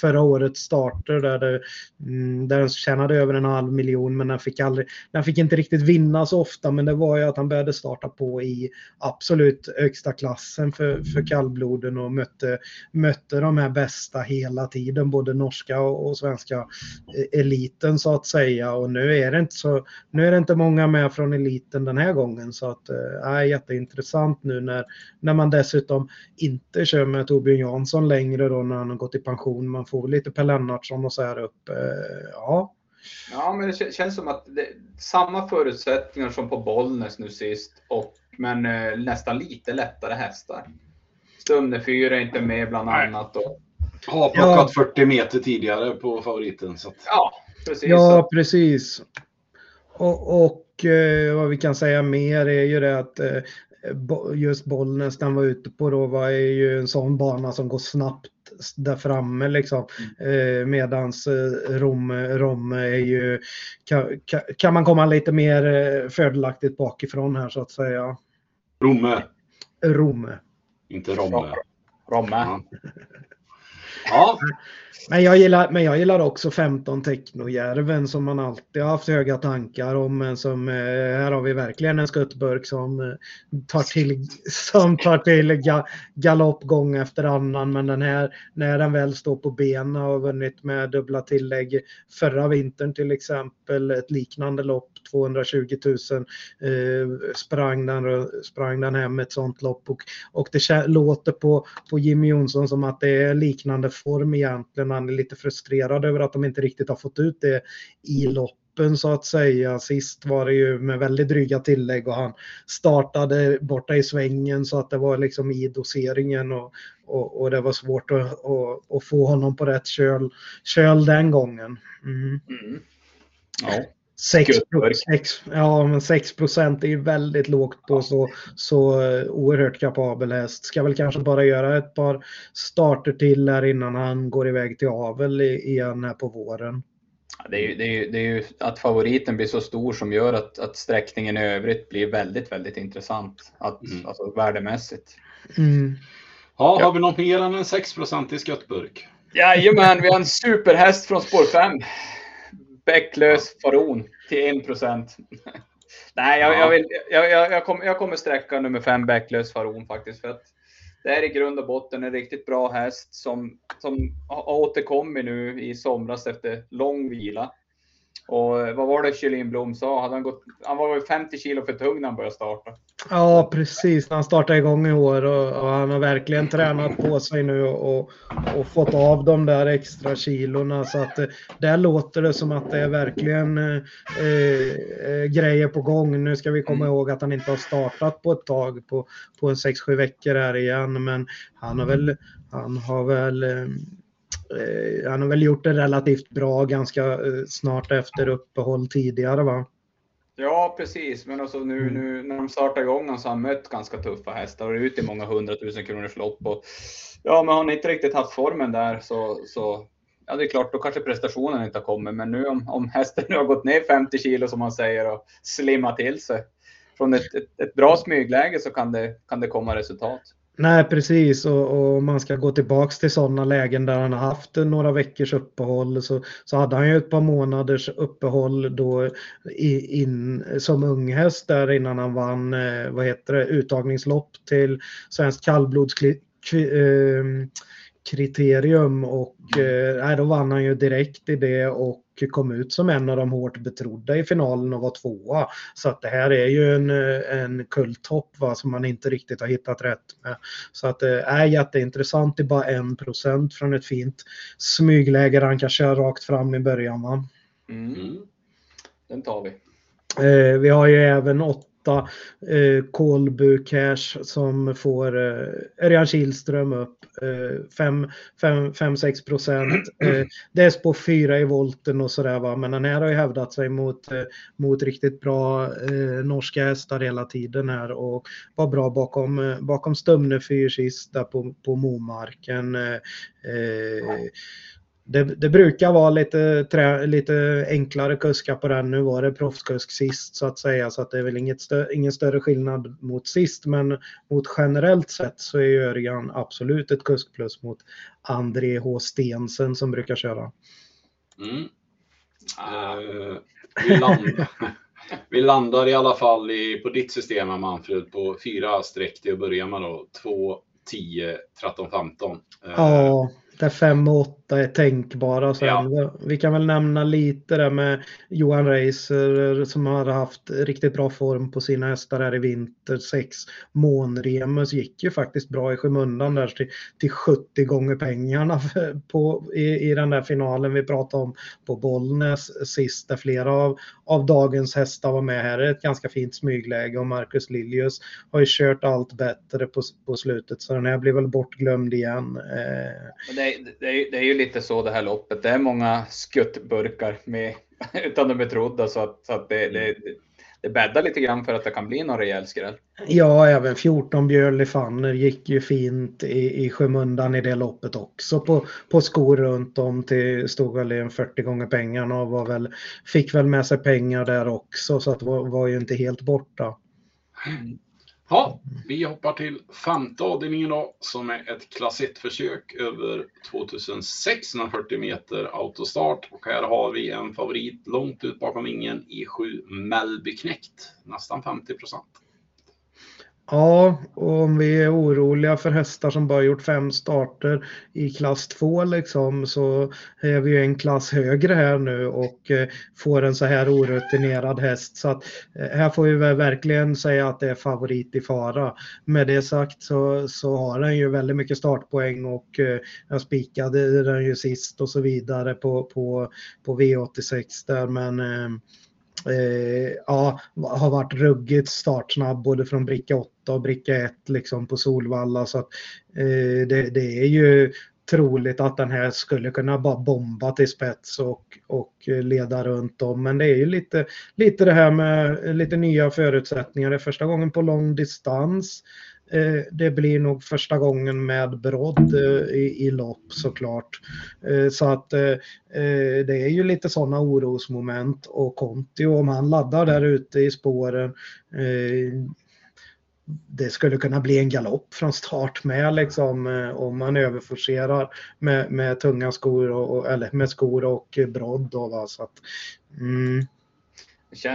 förra årets starter där, det, mm, där den tjänade över en halv miljon men den fick, aldrig, den fick inte riktigt vinna så ofta men det var ju att han började starta på i absolut högsta klassen för, för kallbloden och mötte, mötte de här bästa hela tiden, både norska och, och svenska eh, eliten så att säga. Och nu är det inte så nu är det inte många med från eliten den här gången så att eh, är jätteintressant nu när, när man dessutom inte kör med Torbjörn Jansson längre då när han har gått i pension. Man får lite Per Lennartsson och så här upp. Eh, ja, Ja, men det kä- känns som att det samma förutsättningar som på Bollnäs nu sist, och, men eh, nästan lite lättare hästar. Stumne 4 är inte med bland Nej. annat. Och, Har plockat 40 meter tidigare på favoriten. Så att, ja, precis. ja precis. Och, och eh, vad vi kan säga mer är ju det att eh, just Bollnäs den var ute på då var ju en sån bana som går snabbt där framme liksom. Eh, medans eh, Rom, Rom är ju, kan, kan, kan man komma lite mer eh, fördelaktigt bakifrån här så att säga. Romme, Rom. inte Romme. Romme. Ja. *laughs* ja, Men jag gillar, men jag gillar också 15 Technojärven som man alltid har haft höga tankar om. Men som, eh, här har vi verkligen en skuttburk som eh, tar till, som tar till ga, galopp gång efter annan. Men den här, när den väl står på benen och har vunnit med dubbla tillägg förra vintern till exempel, ett liknande lopp, 220 000, eh, sprang, den, sprang den hem ett sånt lopp. Och, och det låter på, på Jimmy Jonsson som att det är liknande form egentligen. Han är lite frustrerad över att de inte riktigt har fått ut det i loppen så att säga. Sist var det ju med väldigt dryga tillägg och han startade borta i svängen så att det var liksom i doseringen och, och, och det var svårt att, att, att få honom på rätt köl, köl den gången. Mm. Mm. Ja. 6, Skuttburk. sex, ja, men 6 procent är ju väldigt lågt på så, så eh, oerhört kapabel häst. Ska väl kanske bara göra ett par starter till här innan han går iväg till avel i- igen här på våren. Det, är ju, det, är ju, det är ju att favoriten blir så stor som gör att, att sträckningen i övrigt blir väldigt, väldigt intressant. Att, Mm. Alltså värdemässigt. Mm. ja, har vi något mer än en 6% skuttburk? Jajamän, vi har en superhäst från spår 5. Bäcklös Faron till 1 procent. *laughs* Nej, jag, jag, vill, jag, jag, jag, kommer, jag kommer sträcka nummer 5 Bäcklös Faron faktiskt. För att det är i grund och botten en riktigt bra häst som, som har återkommit nu i somras efter lång vila. Och eh, vad var det Kjellin Blom sa? Hade han, gått, han var väl 50 kilo för tung när han började starta. Ja, precis. Han startade igång i år och, och han har verkligen tränat på sig nu och, och, fått av de där extra kilorna. Så att eh, där låter det som att det är verkligen eh, eh, grejer på gång. Nu ska vi komma mm. ihåg att han inte har startat på ett tag, på, på en 6-7 veckor här igen. Men han har väl, han har väl eh, han har väl gjort det relativt bra ganska eh, snart efter uppehåll tidigare va? Ja, precis. Men alltså nu, mm. nu när de startar igång så har han mött ganska tuffa hästar och är ute i många hundratusen kronors lopp. Och, ja, men har han inte riktigt haft formen där så, så ja, det är klart, då kanske prestationen inte har kommit. Men nu om, om hästen *laughs* nu har gått ner 50 kilo som man säger och slimmat till sig från ett, ett, ett bra smygläge så kan det, kan det komma resultat. Nej, precis. Och, och, man ska gå tillbaks till sådana lägen där han har haft några veckors uppehåll. Så, så hade han ju ett par månaders uppehåll då i, in, som unghäst där innan han vann eh, vad heter det, uttagningslopp till Svenskt kriterium och mm. eh, då vann han ju direkt i det och kom ut som en av de hårt betrodda i finalen och var tvåa. Så att det här är ju en, eh, en kulttopp va, som man inte riktigt har hittat rätt med. Så att det är jätteintressant, det är bara en procent från ett fint smygläge han kanske köra rakt fram i början. Va? Mm. mm. Den tar vi. Eh, vi har ju även åt 8. Eh, Kolbu Cash som får eh, Örjan Kihlström upp eh, 5-6 procent. Eh, spår 4 i volten och sådär va. Men den här har ju hävdat sig mot, eh, mot riktigt bra eh, norska hästar hela tiden här och var bra bakom, bakom Stumne 4 sist där på, på Momarken. Ja det, det, brukar vara lite, trä, lite enklare kuskar på den. Nu var det proffskusk sist så att säga så att det är väl inget stö, ingen större skillnad mot sist. Men mot generellt sett så är Örjan absolut ett kuskplus mot André H Stensen som brukar köra. Mm. Uh, vi, landar, *laughs* vi, landar, i alla fall i, på ditt system Manfred på fyra streck till att börja med då. 2, 10, 13, 15. Uh, ja där 5 och 8 är tänkbara. Sen. Ja. Vi kan väl nämna lite där med Johan Reiser som har haft riktigt bra form på sina hästar här i vinter. 6 Månremus gick ju faktiskt bra i skymundan där till, till 70 gånger pengarna *laughs* på, i, i den där finalen vi pratade om på Bollnäs sist där flera av, av dagens hästar var med. Här är ett ganska fint smygläge och Marcus Liljus har ju kört allt bättre på, på slutet så den här blir väl bortglömd igen. Eh, det, är, det är ju lite så det här loppet. Det är många skuttburkar med *laughs* utan de är trodda så att, så att det, det, det bäddar lite grann för att det kan bli någon rejäl skräll. Ja, även 14 Björn Fanner gick ju fint i, i skymundan i det loppet också på, på skor runt om till stod väl en 40 gånger pengarna och var väl, fick väl med sig pengar där också så att var, var ju inte helt borta. Mm. Ja, vi hoppar till femte avdelningen då, som är ett klass 1-försök över 2640 meter autostart. Och här har vi en favorit långt ut bakom ingen i 7 Mellby Knäckt, nästan 50 procent. Ja, och om vi är oroliga för hästar som bara gjort fem starter i klass 2 liksom så är vi ju en klass högre här nu och eh, får en så här orutinerad häst. Så att eh, här får vi väl verkligen säga att det är favorit i fara. Med det sagt så, så har den ju väldigt mycket startpoäng och eh, jag spikade den ju sist och så vidare på, på, på V86 där men eh, ja, har varit ruggigt startsnabb både från bricka 8 och bricka 1 liksom på Solvalla. Så att, eh, det, det, är ju troligt att den här skulle kunna bara bomba till spets och, och leda runt om. Men det är ju lite, lite det här med lite nya förutsättningar. Det är första gången på lång distans. Eh, det blir nog första gången med brodd eh, i, i lopp såklart. Eh, så att det är ju lite sådana orosmoment och Conti om han laddar där ute i spåren det skulle kunna bli en galopp från start med liksom om man överforcerar med, med tunga skor och, eller med skor och brodd. Då, va? Så att, mm.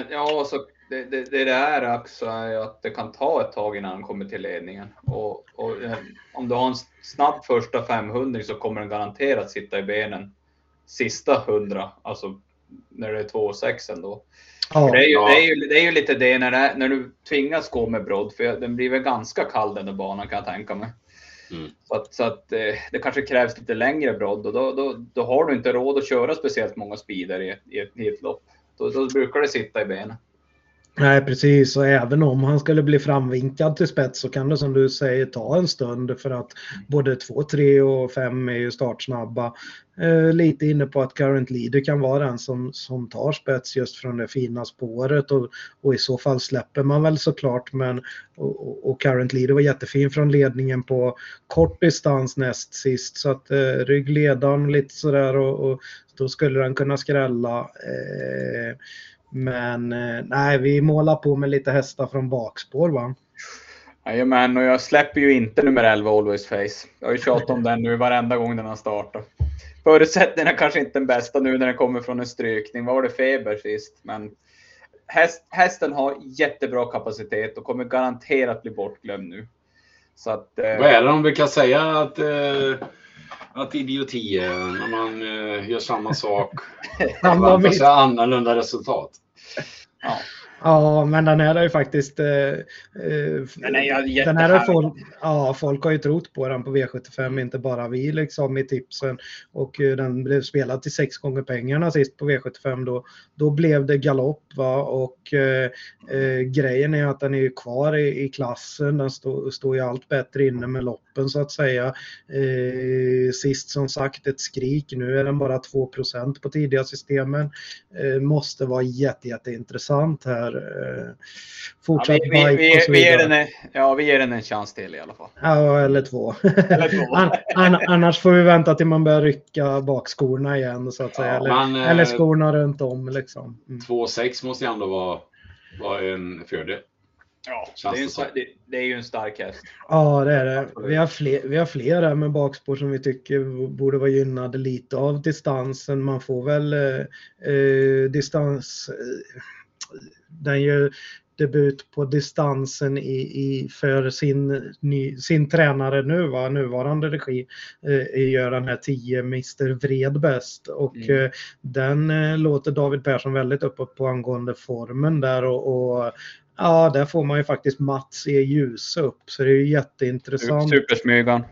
Ja, så det, det, det är också är att det kan ta ett tag innan han kommer till ledningen. Och, och eh, om du har en snabb första 500 så kommer den garanterat sitta i benen sista 100, alltså när det är 2,6 ändå. Ja, det, är ju, ja. det, är ju, det är ju lite det när, det, när du tvingas gå med brodd, för den blir väl ganska kall den där banan kan jag tänka mig. Mm. Så att, så att eh, det kanske krävs lite längre brodd och då, då, då har du inte råd att köra speciellt många speeder i, i, ett, i ett lopp. Då, då brukar det sitta i benen. Nej precis och även om han skulle bli framvinkad till spets så kan det som du säger ta en stund för att både 2, 3 och 5 är ju startsnabba. Eh, lite inne på att Current Leader kan vara den som, som tar spets just från det fina spåret och, och i så fall släpper man väl såklart men och, och Current Leader var jättefin från ledningen på kort distans näst sist så att eh, ryggledaren lite sådär och, och då skulle den kunna skrälla. Eh, men eh, nej, vi målar på med lite hästar från bakspår va? Jajamän, och jag släpper ju inte nummer 11 Always Face. Jag har ju tjatat om den nu varenda gång den har startat. Förutsättningarna kanske inte den bästa nu när den kommer från en strykning. Vad var det Feber sist? Men häst, hästen har jättebra kapacitet och kommer garanterat bli bortglömd nu. Så att, eh... Vad är det om vi kan säga att, eh, att idioti är när man eh, gör samma sak och förväntar sig annorlunda resultat? Ja. Ja, men den här är ju faktiskt... Eh, eh den är den här är folk, ja, folk har ju trott på den på V75, inte bara vi liksom i tipsen. Och eh, den blev spelad till sex gånger pengarna sist på V75. Då, då blev det galopp va och eh, eh, grejen är att den är kvar i, i klassen. Den står stå ju allt bättre inne med loppen så att säga. Eh, sist som sagt ett skrik. Nu är den bara 2% på tidiga systemen. måste vara jätte, jätteintressant här för eh, fortsatt ja, vi, vi, vi, och så vi, ger den en, ja, vi ger den en chans till i alla fall. Ja, eller två. Eller två. *laughs* An, an, annars får vi vänta till man börjar rycka bakskorna igen så att säga. Ja, eller, man, eller eh, skorna runt om liksom. Mm. 2,6 måste ju ändå vara, vara en fördel. Ja, det är, en, det, det är, ju en stark häst. Ja, det är det. Vi har, fler, vi har fler med bakspår som vi tycker borde vara gynnade lite av distansen. Man får väl eh, eh distans... Eh, den gör debut på distansen i, i, för sin, ny, sin tränare nu, va? nuvarande regi, eh, gör den här 10 Mr Vred bäst. Och mm. eh, den eh, låter David Persson väldigt uppåt på angående formen där och, och ja, där får man ju faktiskt Mats E. Ljus upp så det är ju jätteintressant. Supersmygan.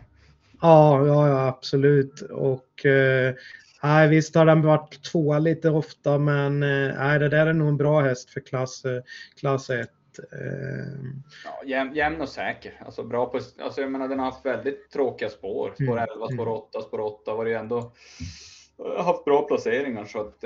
Ja, ja, ja, absolut. Och eh, Nej, visst har den varit tvåa lite ofta, men eh, nej, det där är nog en bra häst för klass, eh, klass 1. Eh. Ja, jämn, jämn och säker. Alltså bra på, alltså jag menar, den har haft väldigt tråkiga spår. Spår 11, mm. spår 8, spår 8 var det ändå haft bra placeringar så att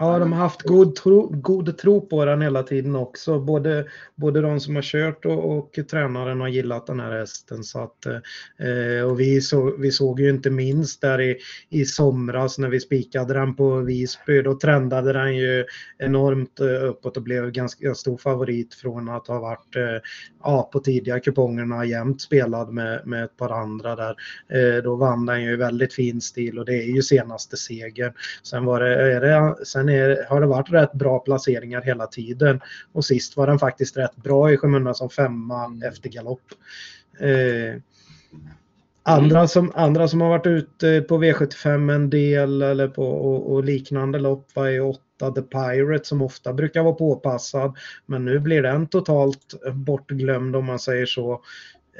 Ja, de har haft god tro, god tro på den hela tiden också. Både, både de som har kört och, och tränaren har gillat den här hästen. Så att, eh, och vi, så, vi såg ju inte minst där i, i somras när vi spikade den på Visby. Då trendade den ju enormt eh, uppåt och blev ganska stor favorit från att ha varit eh, ja, på tidiga kupongerna jämt spelad med, med ett par andra där. Eh, då vann den ju väldigt fin stil och det är ju senaste segern. Sen var det, är det sen är, har det varit rätt bra placeringar hela tiden. Och sist var den faktiskt rätt bra i skymundan som femma mm. efter galopp. Eh, andra, som, andra som har varit ute på V75 en del eller på, och, och liknande lopp var ju 8 The Pirate som ofta brukar vara påpassad. Men nu blir den totalt bortglömd om man säger så.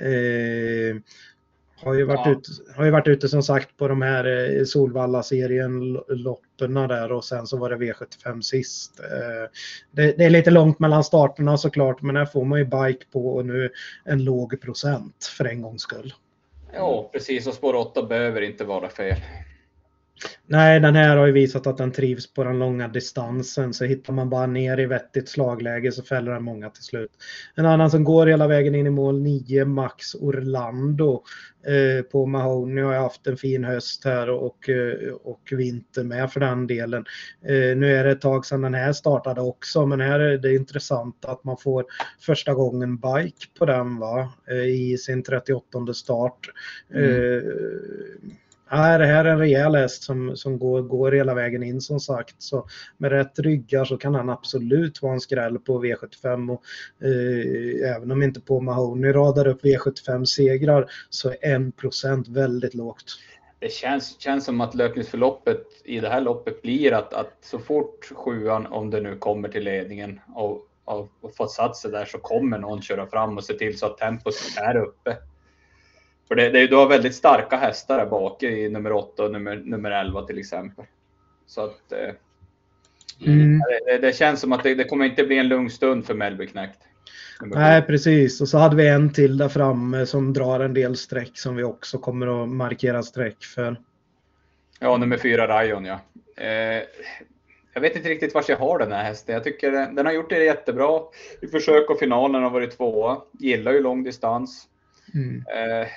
Eh, har ju, varit ja. ute, har ju varit ute som sagt på de här eh, Solvalla-serien lopperna där och sen så var det V75 sist. Eh, det, det, är lite långt mellan starterna såklart men här får man ju bike på och nu en låg procent för en gångs skull. Ja precis och spår 8 behöver inte vara fel. Nej, den här har ju visat att den trivs på den långa distansen. Så hittar man bara ner i vettigt slagläge så fäller den många till slut. En annan som går hela vägen in i mål 9, Max Orlando. Eh, på Mahoney har jag haft en fin höst här och, eh, och vinter med för den delen. Eh, nu är det ett tag sedan den här startade också men här är det intressant att man får första gången bike på den va? Eh, i sin 38 start. Mm. Nej, det här är en rejäl häst som, som går, går hela vägen in som sagt. Så med rätt ryggar så kan han absolut vara en skräll på V75. Och, eh, även om inte på Mahoney radar upp V75-segrar så är 1% väldigt lågt. Det känns, känns som att löpningsförloppet i det här loppet blir att, att så fort sjuan, om det nu kommer till ledningen och, och, och fått satt sig där så kommer någon köra fram och se till så att tempot är uppe. För det, det, du har väldigt starka hästar där bak i nummer 8 och nummer, nummer 11 till exempel. Så att eh, mm. det, det, känns som att det, det, kommer inte bli en lugn stund för Melby Knäckt. Nej, precis. Och så hade vi en till där framme som drar en del streck som vi också kommer att markera streck för. Ja, nummer fyra Rayon ja. Eh, jag vet inte riktigt var jag har den här hästen. Jag tycker den, den har gjort det jättebra i försök och finalen har varit tvåa. Gillar ju lång distans. Mm. Eh,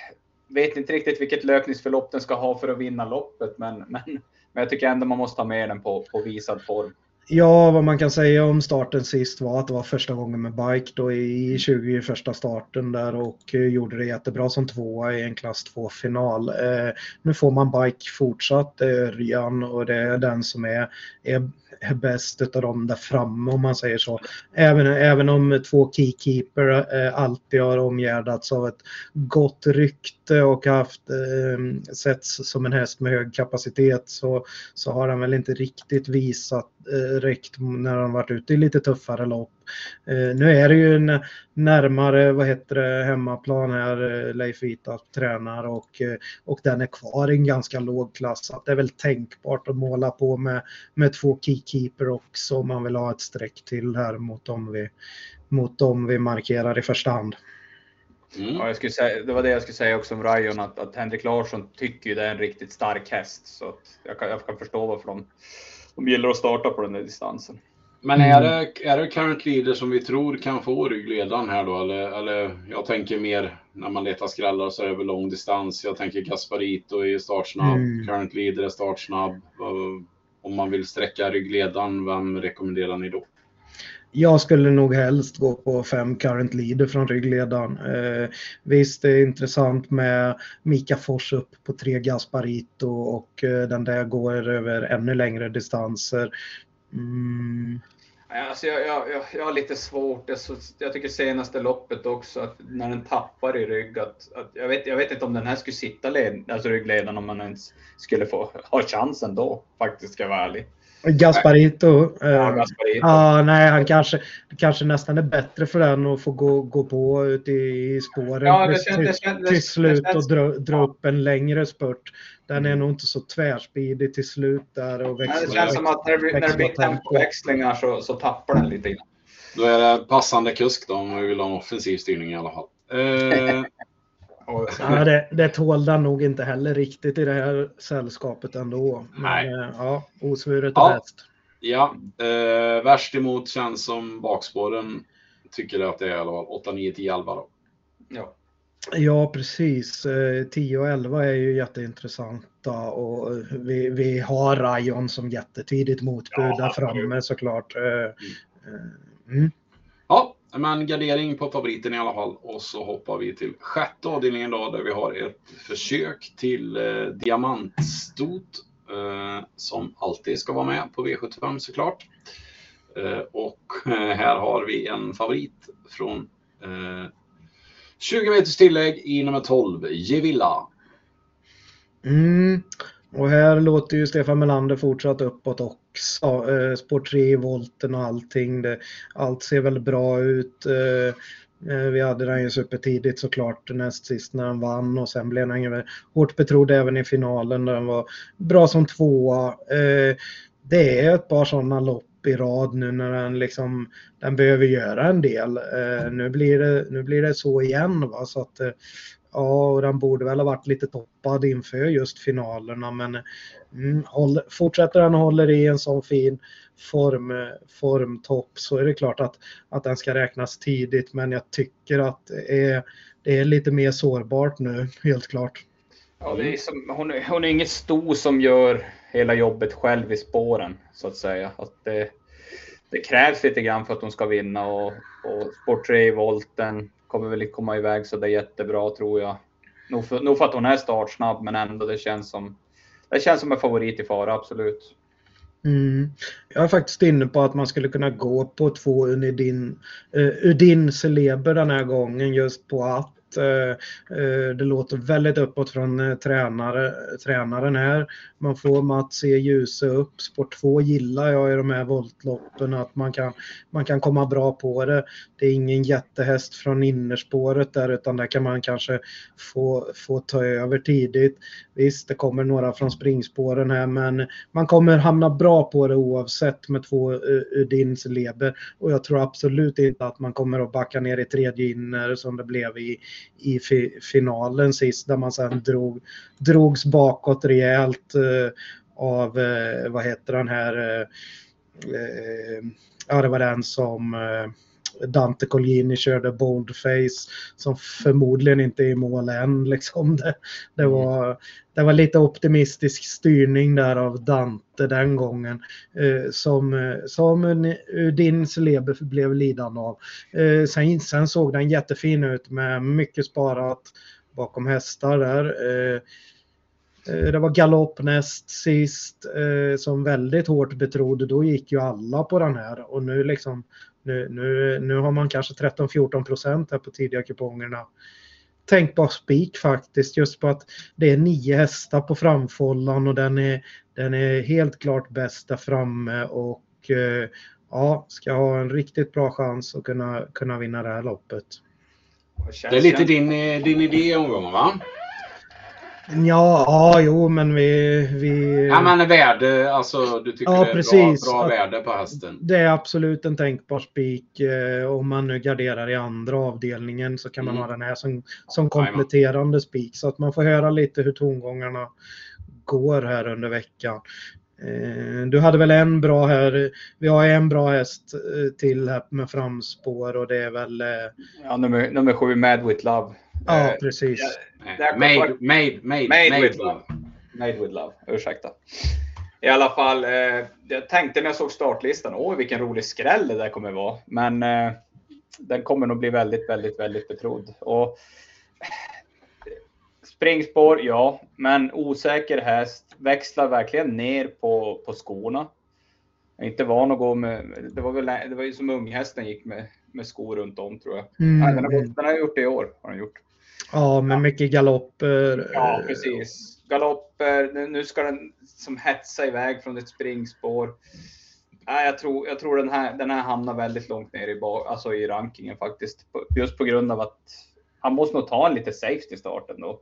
vet inte riktigt vilket löpningsförlopp den ska ha för att vinna loppet, men, men, men jag tycker ändå man måste ha med den på, på visad form. Ja, vad man kan säga om starten sist var att det var första gången med bike då i 21 starten där och eh, gjorde det jättebra som tvåa i en klass 2 final. Eh, nu får man bike fortsatt, eh, det är Örjan och det är den som är, är är bäst av dem där framme om man säger så. Även, även om två keykeeper eh, alltid har omgärdats av ett gott rykte och haft eh, setts som en häst med hög kapacitet så, så har han väl inte riktigt visat eh, räckt när han varit ute i lite tuffare lopp. Eh, nu är det ju en närmare, vad heter det, hemmaplan här, eh, Leif Vita tränar och, eh, och den är kvar i en ganska låg klass. Så det är väl tänkbart att måla på med, med två keykeeper också om man vill ha ett streck till här mot dem vi, mot dem vi markerar i första hand. Mm. Ja, jag skulle säga, det var det jag skulle säga också om Rayon, att, att Henrik Larsson tycker ju det är en riktigt stark häst. Så jag kan, jag, kan, förstå varför de, de gillar att starta på den där distansen. Men är mm. det, är det current leader som vi tror kan få ryggledaren här då? Eller, eller jag tänker mer när man letar skrällar så över lång distans. Jag tänker Gasparito är startsnabb, mm. current leader är startsnabb. Om man vill sträcka ryggledaren, vem rekommenderar ni då? Jag skulle nog helst gå på fem current leader från ryggledaren. Eh, visst, det är intressant med Mika Fors upp på tre Gasparito och eh, den där går över ännu längre distanser. Mm. Alltså jag, jag, jag, har lite svårt, jag, jag tycker senaste loppet också, att när den tappar i rygg, att, att jag, vet, jag vet inte om den här skulle sitta led, alltså ryggledaren om man ens skulle få ha chansen då, faktiskt ska jag vara ärlig. Gasparito. Ja, eh, Gasparito. Ah, nej, han kanske, kanske nästan är bättre för den att få gå, gå på ut i spåren ja, det känns, till, det känns, till slut och dra, dra ja. upp en längre spurt. Den är mm. nog inte så tvärspidig till slut där och växlar. Det känns som att när det blir, när det blir tempoväxlingar så, så tappar den lite grann. Då är det passande kusk då om vi vill ha en offensiv styrning i alla fall. Eh, *laughs* ja, det, det tål den nog inte heller riktigt i det här sällskapet ändå. Men, Nej. Eh, ja, osvuret är ja. bäst. Ja, eh, värst emot känns som bakspåren tycker att det är i alla fall 8, 9, 10, 11 då. Ja. Ja, precis. 10 eh, och 11 är ju jätteintressanta och vi, vi har Rayon som jättetidigt motbud ja, där framme såklart. Eh, mm. Mm. Men gardering på favoriten i alla fall. Och så hoppar vi till sjätte avdelningen då, där vi har ett försök till eh, diamantstot. Eh, som alltid ska vara med på V75 såklart. Eh, och eh, här har vi en favorit från eh, 20 meters tillägg i nummer 12, Gevilla. Mm. Och här låter ju Stefan Melander fortsatt uppåt också. Eh, spår 3 i volten och allting. Det, allt ser väl bra ut. Eh, eh, vi hade den ju supertidigt såklart näst sist när han vann och sen blev han ju hårt betrodd även i finalen där han var bra som tvåa. Det är ett par sådana lopp i rad nu när den liksom den behöver göra en del. Nu, blir det, nu blir det så igen va så att Ja, och den borde väl ha varit lite toppad inför just finalerna, men mm, håller, fortsätter den och håller i en sån fin form, formtopp så är det klart att, att den ska räknas tidigt, men jag tycker att det är, det är lite mer sårbart nu, *laughs* helt klart. Ja, det är som, hon, är, hon är inget sto som gör hela jobbet själv i spåren, så att säga. Att det, det krävs lite grann för att hon ska vinna och, och Sport 3 i volten kommer väl inte komma iväg så det är jättebra tror jag. Nog för, nog för att hon är startsnabb, men ändå det känns som det känns som en favorit i fara, absolut. Mm. Jag är faktiskt inne på att man skulle kunna gå på två Udin, uh, eh, Udin Celeber den här gången just på att Eh, eh, det låter väldigt uppåt från eh, tränare, tränaren här. Man får Mats e. se ljusa upp. Sport 2 gillar jag i de här voltloppen att man kan, man kan komma bra på det. Det är ingen jättehäst från innerspåret där utan där kan man kanske få, få ta över tidigt. Visst, det kommer några från springspåren här men man kommer hamna bra på det oavsett med två Udins leber och jag tror absolut inte att man kommer att backa ner i tredje inner som det blev i, i fi, finalen sist där man sen drog, drogs bakåt rejält eh, av, eh, vad heter den här, eh, eh ja det var den som eh, Dante Colgjini körde boldface som förmodligen inte är i mål än. Liksom. Det, det, mm. var, det var lite optimistisk styrning där av Dante den gången eh, som, som din Celeber blev lidande av. Eh, sen, sen såg den jättefin ut med mycket sparat bakom hästar där. Eh, eh det var galopp näst sist eh, som väldigt hårt betrodd. Då gick ju alla på den här och nu liksom nu, nu, nu har man kanske 13-14 procent här på tidiga kupongerna. Tänkbar spik faktiskt just på att det är nio hästar på framfållan och den är, den är helt klart bäst där framme och eh, ja, ska ha en riktigt bra chans att kunna, kunna vinna det här loppet. Det är lite din, eh, din idé i omgången va? Ja, ja, jo, men vi... vi... Ja, men värde, alltså du tycker ja, det är precis. bra, bra värde på hästen? Det är absolut en tänkbar spik. Eh, om man nu garderar i andra avdelningen så kan man mm. ha den här som, som kompletterande spik. Så att man får höra lite hur tongångarna går här under veckan. Eh, du hade väl en bra här, vi har en bra häst eh, till här med framspår och det är väl... Ja, nummer, nummer sju, Mad with Love. Ja, precis. Made, made, made, made, with love. Made with love, ursäkta. I alla fall, eh, jag tänkte när jag såg startlistan, åh vilken rolig skräll det där kommer vara. Men eh, den kommer nog bli väldigt, väldigt, väldigt betrodd. Och, springspår, ja, men osäker häst. Växlar verkligen ner på, på skorna. Jag är inte van att gå med, det var väl det var ju som unghästen gick med, med skor runt om tror jag. Mm. Nej, den, har, den har gjort det i år. Har den gjort. Ja, med mycket galopper. Ja, precis. Galopper. Nu ska den som hetsa iväg från ett springspår. Nej, jag tror, jag tror den, här, den här hamnar väldigt långt ner i, alltså i rankingen faktiskt. Just på grund av att han måste nog ta en lite safety starten då.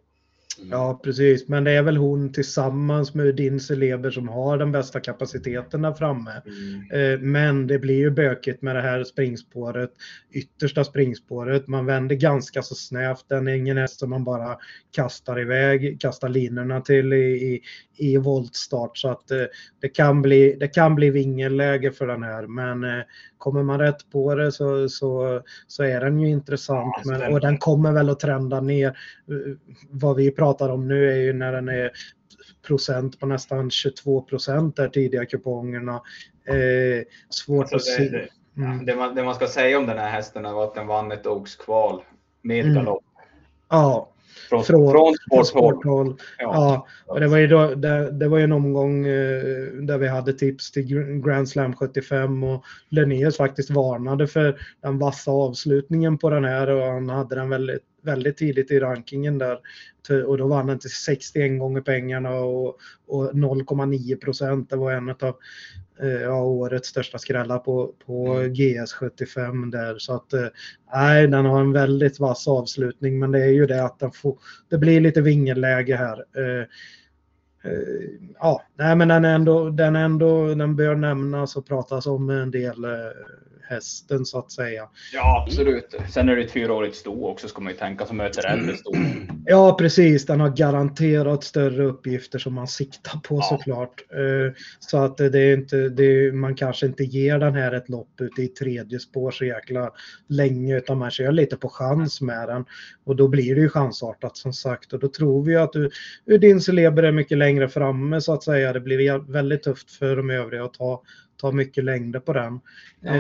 Mm. Ja, precis. Men det är väl hon tillsammans med din elever som har den bästa kapaciteten där framme. Mm. Eh, men det blir ju bökigt med det här springspåret, yttersta springspåret. Man vänder ganska så snävt. Den är ingen häst som man bara kastar iväg, kastar linorna till i, i, i voltstart. Så att eh, det kan bli, det kan bli vingelläge för den här. Men eh, kommer man rätt på det så, så, så är den ju intressant. Ja, men, och den kommer väl att trenda ner. Vad vi pratar om nu är ju när den är procent på nästan 22 procent där tidiga kupongerna. Eh, svårt alltså att se. Det, mm. det, man, det, man, ska säga om den här hästen var att den vann ett Oaks kval med mm. galopp. Ja, från, från, från sporthåll. Ja. ja. och det var ju, då, det, det var en omgång eh, där vi hade tips till Grand Slam 75 och Lennius faktiskt varnade för den vassa avslutningen på den här och han hade den väldigt, väldigt tidigt i rankingen där. Och då vann han till 61 gånger pengarna och, och 0,9 procent. Det var en av Eh, ja, årets största skrällar på, på mm. GS75 där. Så att eh, nej, den har en väldigt vass avslutning men det är ju det att den får, det blir lite vingelläge här. Eh, ja, nej men den är ändå, den är ändå, den bör nämnas och pratas om en del hästen så att säga. Ja, absolut. Sen är det ett fyraårigt sto också ska man ju tänka som möter äldre sto. *clears throat* Ja, precis. Den har garanterat större uppgifter som man siktar på ja. såklart. Eh, så att det är inte, det är, man kanske inte ger den här ett lopp ute i tredje spår så jäkla länge utan man kör lite på chans med den. Och då blir det ju chansartat som sagt och då tror vi att du, din celeber är mycket längre framme så att säga. Det blir väldigt tufft för de övriga att ta, ta mycket längder på den. Ja,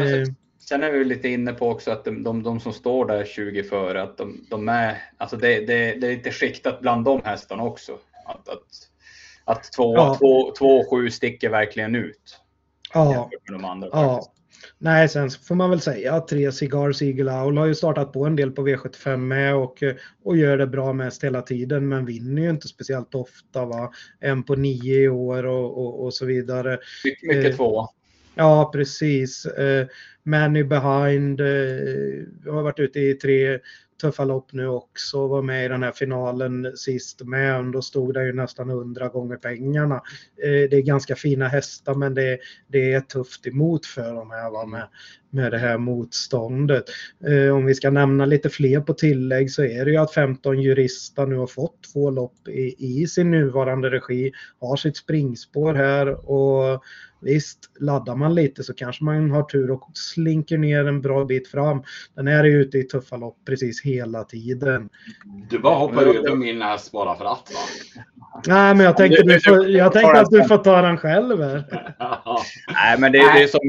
Sen är vi lite inne på också att de, de, de som står där 20 före, att de, de är, alltså det, det, det är lite skiktat bland de hästarna också. Att, att, att 2 ja. två, två, sju sticker verkligen ut. Ja. Med de andra, ja. Nej, sen får man väl säga att tre Cigars Eagle Owl har ju startat på en del på V75 med och, och gör det bra mest hela tiden men vinner ju inte speciellt ofta. Va? En på nio i år och, och, och så vidare. Mycket, mycket eh, två. Ja, precis. Eh, Manny behind eh, har varit ute i tre tuffa lopp nu också. Var med i den här finalen sist med. Då stod det ju nästan hundra gånger pengarna. Eh, det är ganska fina hästar men det, det är tufft emot för dem här va, med, med det här motståndet. Eh, om vi ska nämna lite fler på tillägg så är det ju att 15 jurister nu har fått två lopp i, i sin nuvarande regi. Har sitt springspår här och Visst, laddar man lite så kanske man har tur och slinker ner en bra bit fram. Den är ju ute i tuffa lopp precis hela tiden. Du bara hoppar över min häst bara för att va? Nej, men jag tänkte, du får, jag tänkte att du får ta den själv. Nej, men det, är, det är som...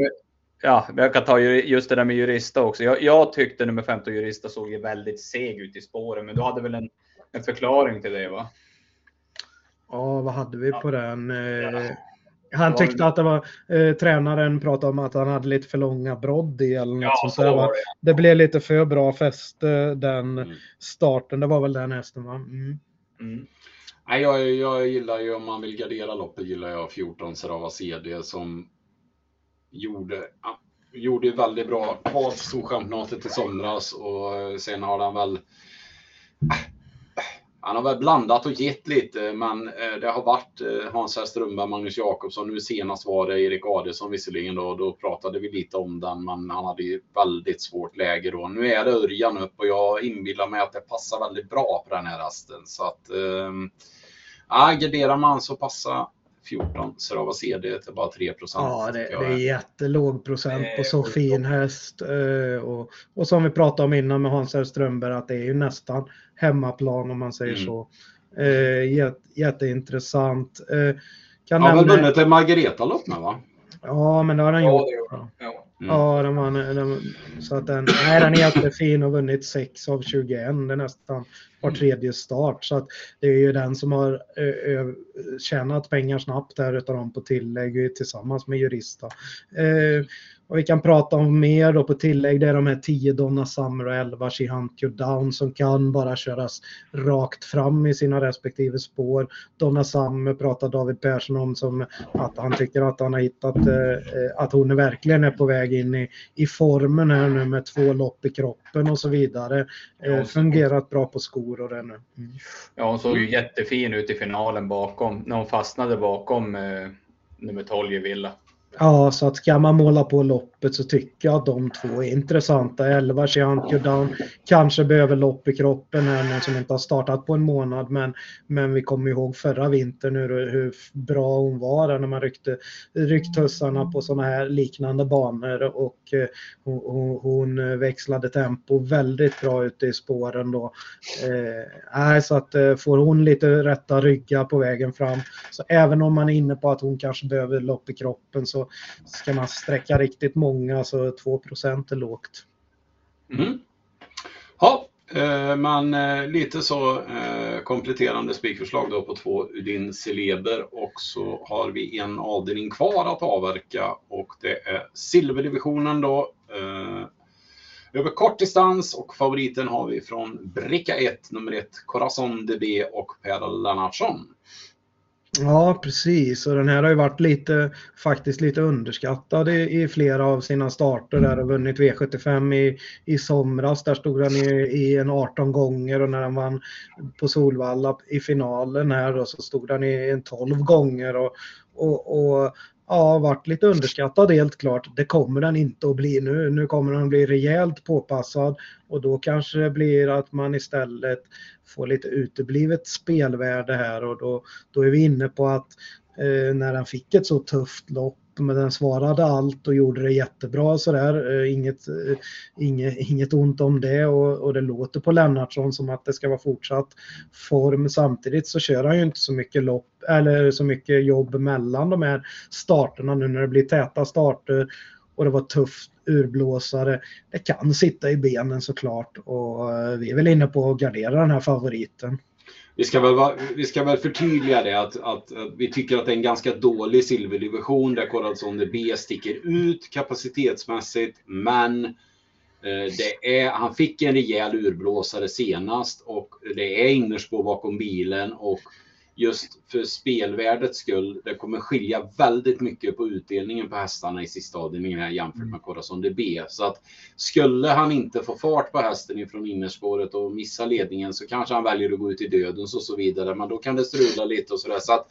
Ja, jag kan ta just det där med Jurista också. Jag, jag tyckte nummer 15 Jurista såg ju väldigt seg ut i spåren, men du hade väl en, en förklaring till det va? Ja, vad hade vi på den? Ja. Eh, han tyckte att det var, eh, tränaren pratade om att han hade lite för långa brodd i eller något ja, sånt där. Det. det blev lite för bra fäste den mm. starten. Det var väl den hästen va? Mm. Mm. Nej, jag, jag gillar ju om man vill gardera loppet gillar jag 14 Serava CD som gjorde, gjorde väldigt bra kval Storchampionatet i somras och sen har han väl han har väl blandat och gett lite, men eh, det har varit eh, Hans Strömberg, Magnus Jakobsson. Nu senast var det Erik Adelsson visserligen då. Då pratade vi lite om den, men han hade ju väldigt svårt läge då. Nu är det Örjan upp och jag inbillar mig att det passar väldigt bra på den här rasten. Så att, äh, garderar man så passar 14 Strava CD till bara 3 Ja, det, det, är jättelåg procent på så fin häst. Och, och som vi pratade om innan med Hans Strömberg att det är ju nästan hemmaplan om man säger mm. så. Eh, jätteintressant. Eh, kan har väl vunnit ett Margareta-lopp va? Ja, men det har den ja, gjort. Ja. Ja. Mm. Ja, den var, den, så att den, nej, den är jättefin *coughs* och vunnit 6 av 21. Det är nästan var tredje start. Så att det är ju den som har ö, ö, tjänat pengar snabbt där utav dem på tillägg tillsammans med Jurista. Eh, och vi kan prata om mer då på tillägg. Det är de här 10 Donna Summer och 11 She Hunt You Down som kan bara köras rakt fram i sina respektive spår. Donna Summer pratar David Persson om som att han tycker att han har hittat eh, att hon verkligen är på väg in i, i formen här nu med två lopp i kroppen och så vidare. Eh, fungerat bra på skor och det nu. Mm. Ja, hon såg ju jättefin ut i finalen bakom när hon fastnade bakom eh, nummer 12 Villa. Ja, så att ska man måla på loppet så tycker jag att de två är intressanta. 11 Chiant Jordan kanske behöver lopp i kroppen här nu som inte har startat på en månad. Men, men vi kommer ihåg förra vintern hur, hur bra hon var när man ryckte, rycktussarna på sådana här liknande banor. Och eh, hon, hon, växlade tempo väldigt bra ute i spåren då. Eh, så att eh, får hon lite rätta ryggar på vägen fram. Så även om man är inne på att hon kanske behöver lopp i kroppen så ska man sträcka riktigt många alltså så 2% är lågt. Mm. Ja, eh, men eh, lite så eh, kompletterande spikförslag då på två Udin Celeber och så har vi en avdelning kvar att avverka och det är silverdivisionen då. Eh, över kort distans och favoriten har vi från bricka 1, nummer 1, Corazon DB och Per Lennartsson. Ja, precis. Och den här har ju varit lite, faktiskt lite underskattad i, i flera av sina starter där och vunnit V75 i, i somras. Där stod den i, i en 18 gånger och när den vann på Solvalla i finalen här då, så stod den i en 12 gånger. Och, och, och ja, varit lite underskattad helt klart. Det kommer den inte att bli nu. Nu kommer den att bli rejält påpassad och då kanske det blir att man istället får lite uteblivet spelvärde här och då, då är vi inne på att eh, när den fick ett så tufft lopp men den svarade allt och gjorde det jättebra sådär. Eh, inget, eh, inget, inget ont om det och, och, det låter på Lennartsson som att det ska vara fortsatt form. Samtidigt så kör han ju inte så mycket lopp eller så mycket jobb mellan de här starterna nu när det blir täta starter och det var tufft urblåsare. Det kan sitta i benen såklart och eh, vi är väl inne på att gardera den här favoriten. Vi ska väl, vi ska väl förtydliga det att, att, att, vi tycker att det är en ganska dålig silverdivision där Corazon B sticker ut kapacitetsmässigt. Men eh, det är, han fick en rejäl urblåsare senast och det är innerspår bakom bilen och just för spelvärdets skull, det kommer skilja väldigt mycket på utdelningen på hästarna i sista avdelningen jämfört med Corazon DB. Så att skulle han inte få fart på hästen ifrån innerspåret och missa ledningen så kanske han väljer att gå ut i dödens och så vidare. Men då kan det strula lite och sådär. Så att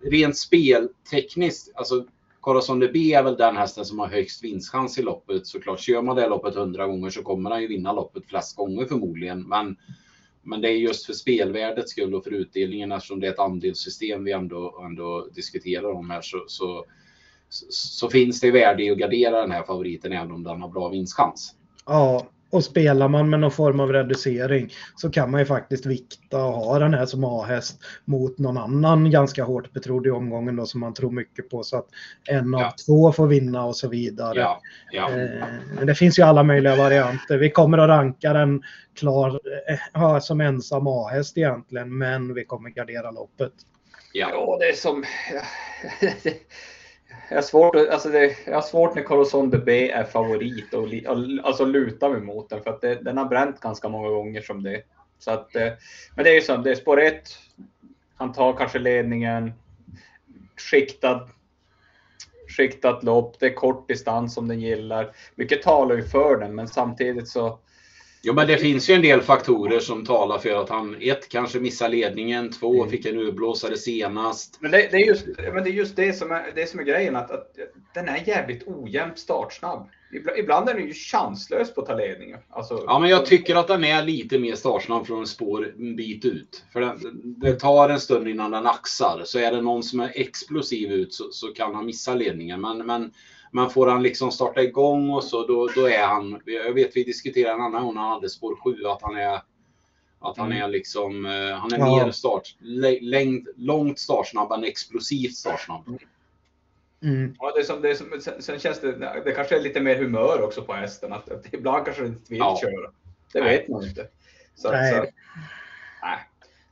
rent speltekniskt, alltså Corazon DB är väl den hästen som har högst vinstchans i loppet. Såklart, kör man det loppet hundra gånger så kommer han ju vinna loppet flest gånger förmodligen. Men men det är just för spelvärdets skull och för utdelningen eftersom det är ett andelssystem vi ändå, ändå diskuterar om här så, så, så finns det värde i att gardera den här favoriten även om den har bra vinstchans. Ja, och spelar man med någon form av reducering så kan man ju faktiskt vikta och ha den här som A-häst mot någon annan ganska hårt betrodd i omgången då som man tror mycket på så att en av ja. två får vinna och så vidare. Ja. Ja. Eh, det finns ju alla möjliga varianter. Vi kommer att ranka den klar eh, som ensam A-häst egentligen men vi kommer gardera loppet. Ja, det är som... *laughs* Jag har svårt, alltså det, jag har svårt när Corazon de B är favorit och, och alltså luta mig mot den för att det, den har bränt ganska många gånger som det. Så att, eh, men det är ju så, det är spår 1, Han tar kanske ledningen. Skiktad, skiktat lopp. Det är kort distans som den gillar. Mycket talar ju för den, men samtidigt så Jo, men det finns ju en del faktorer som talar för att han ett kanske missar ledningen, två mm. fick en urblåsare senast. Men det, det, är just, men det är just det som är, det som är grejen, att, att den är jävligt ojämnt startsnabb. Ibland, ibland är den ju chanslös på att ta ledningen. Alltså, ja, men jag tycker att den är lite mer startsnabb från spår en bit ut. För den, det tar en stund innan den axar. Så är det någon som är explosiv ut så, så kan han missa ledningen. Men, men men får han liksom starta igång och så, då, då är han... Jag vet vi diskuterade en annan gång när han hade spår 7 att han är... Att han mm. är liksom... Eh, han är ja. mer start, längd, långt startsnabb än explosivt startsnabb. Mm. Ja, det är som, det är som, sen, sen, känns det, det kanske är lite mer humör också på hästen. Att, att ibland kanske den inte vill ja. köra. Det nej. vet man inte. Så, nej. Så, nej.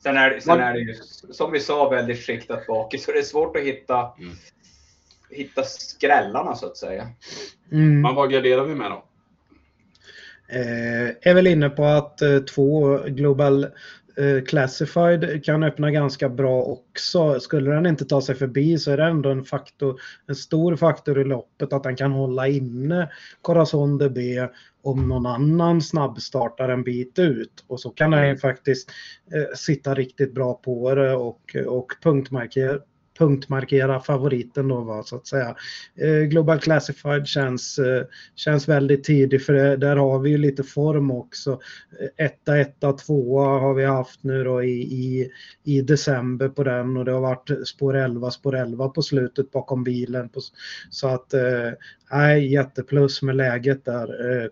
Sen, är, sen är det ju, som vi sa, väldigt skiktat bak så det är svårt att hitta mm hitta skrällarna så att säga. Mm. Men vad garderar vi med då? Eh, är väl inne på att eh, två Global eh, Classified kan öppna ganska bra också. Skulle den inte ta sig förbi så är det ändå en, faktor, en stor faktor i loppet att den kan hålla inne Corazon DB om någon annan snabbstartar en bit ut. Och så kan den ju faktiskt eh, sitta riktigt bra på det och, och punktmarkera punktmarkera favoriten då va, så att säga. Eh, Global Classified känns, eh, känns väldigt tidig för det, där har vi ju lite form också. Eh, etta, etta, tvåa har vi haft nu då i, i, i december på den och det har varit spår 11, spår 11 på slutet bakom bilen. På, så att, nej, jätteplus med läget där.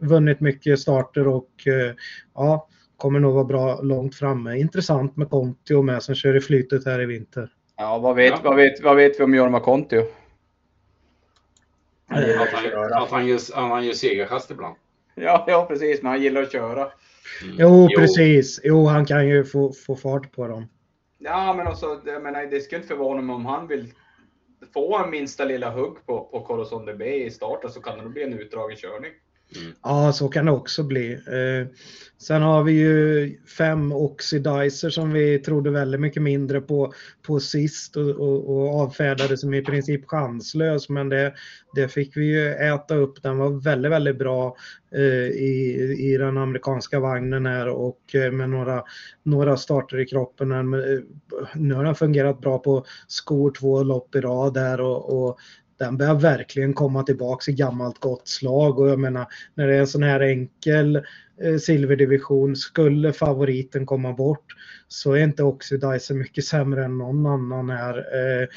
Vunnit mycket starter och ja, kommer nog vara bra långt framme. Intressant med Kontio med som kör i flytet här i vinter. Ja, vad vet, ja. Vad vet, vad vet vi om Jorma Kontio? Att han, att han, gör, han gör segerkast ibland. Ja, ja, precis, men han gillar att köra. Mm. Jo, precis. Jo, han kan ju få, få fart på dem. Ja, men också, jag menar, det skulle inte förvåna mig om han vill få en minsta lilla hugg på, på Corazon DB i starten så kan det bli en utdragen körning. Mm. Ja, så kan det också bli. Eh, sen har vi ju fem oxidizer som vi trodde väldigt mycket mindre på, på sist och, och, och avfärdade som i princip chanslös. Men det, det fick vi ju äta upp. Den var väldigt, väldigt bra eh, i, i den amerikanska vagnen här och eh, med några, några starter i kroppen. Eh, nu har den fungerat bra på skor två lopp i rad där och, och den börjar verkligen komma tillbaks i gammalt gott slag och jag menar när det är en sån här enkel eh, silverdivision skulle favoriten komma bort så är inte Oxidizer mycket sämre än någon annan här. Eh,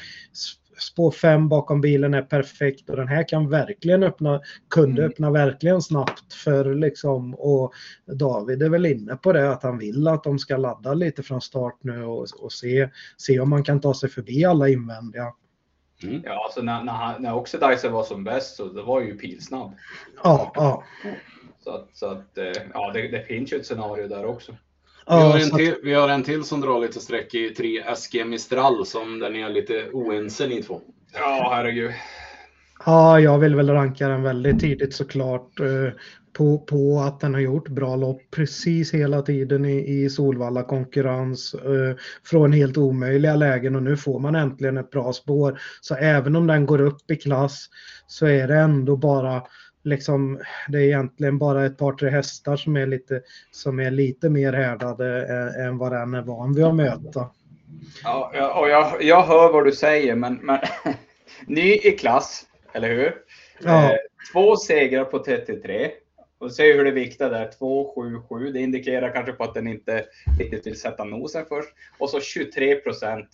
spår 5 bakom bilen är perfekt och den här kan verkligen öppna, kunde mm. öppna verkligen snabbt för liksom och David är väl inne på det att han vill att de ska ladda lite från start nu och, och se, se om man kan ta sig förbi alla invändiga. Mm. Ja, alltså när, när, han, när Oxidizer var som bäst så det var ju pilsnabb. Ja, ja. Så att, så att eh, ja, det, det finns ju ett scenario där också. Vi har, en till, vi har en till som drar lite streck i 3 SG Mistral som den är lite oense ni två. Ja, herregud. Ja, jag vill väl ranka den väldigt tidigt såklart. Eh, på, på att den har gjort bra lopp precis hela tiden i, i Solvalla konkurrens eh, från helt omöjliga lägen och nu får man äntligen ett bra spår. Så även om den går upp i klass så är det ändå bara liksom, det är egentligen bara ett par tre hästar som är lite, som är lite mer härdade än, än vad den är van vid att möta. Ja, och jag, jag hör vad du säger, men, men *laughs* ny i klass, eller hur? Ja. Eh, två segrar på 33. Och se hur det viktar där. 2, 7, 7. Det indikerar kanske på att den inte riktigt vill sätta nosen först. Och så 23 procent.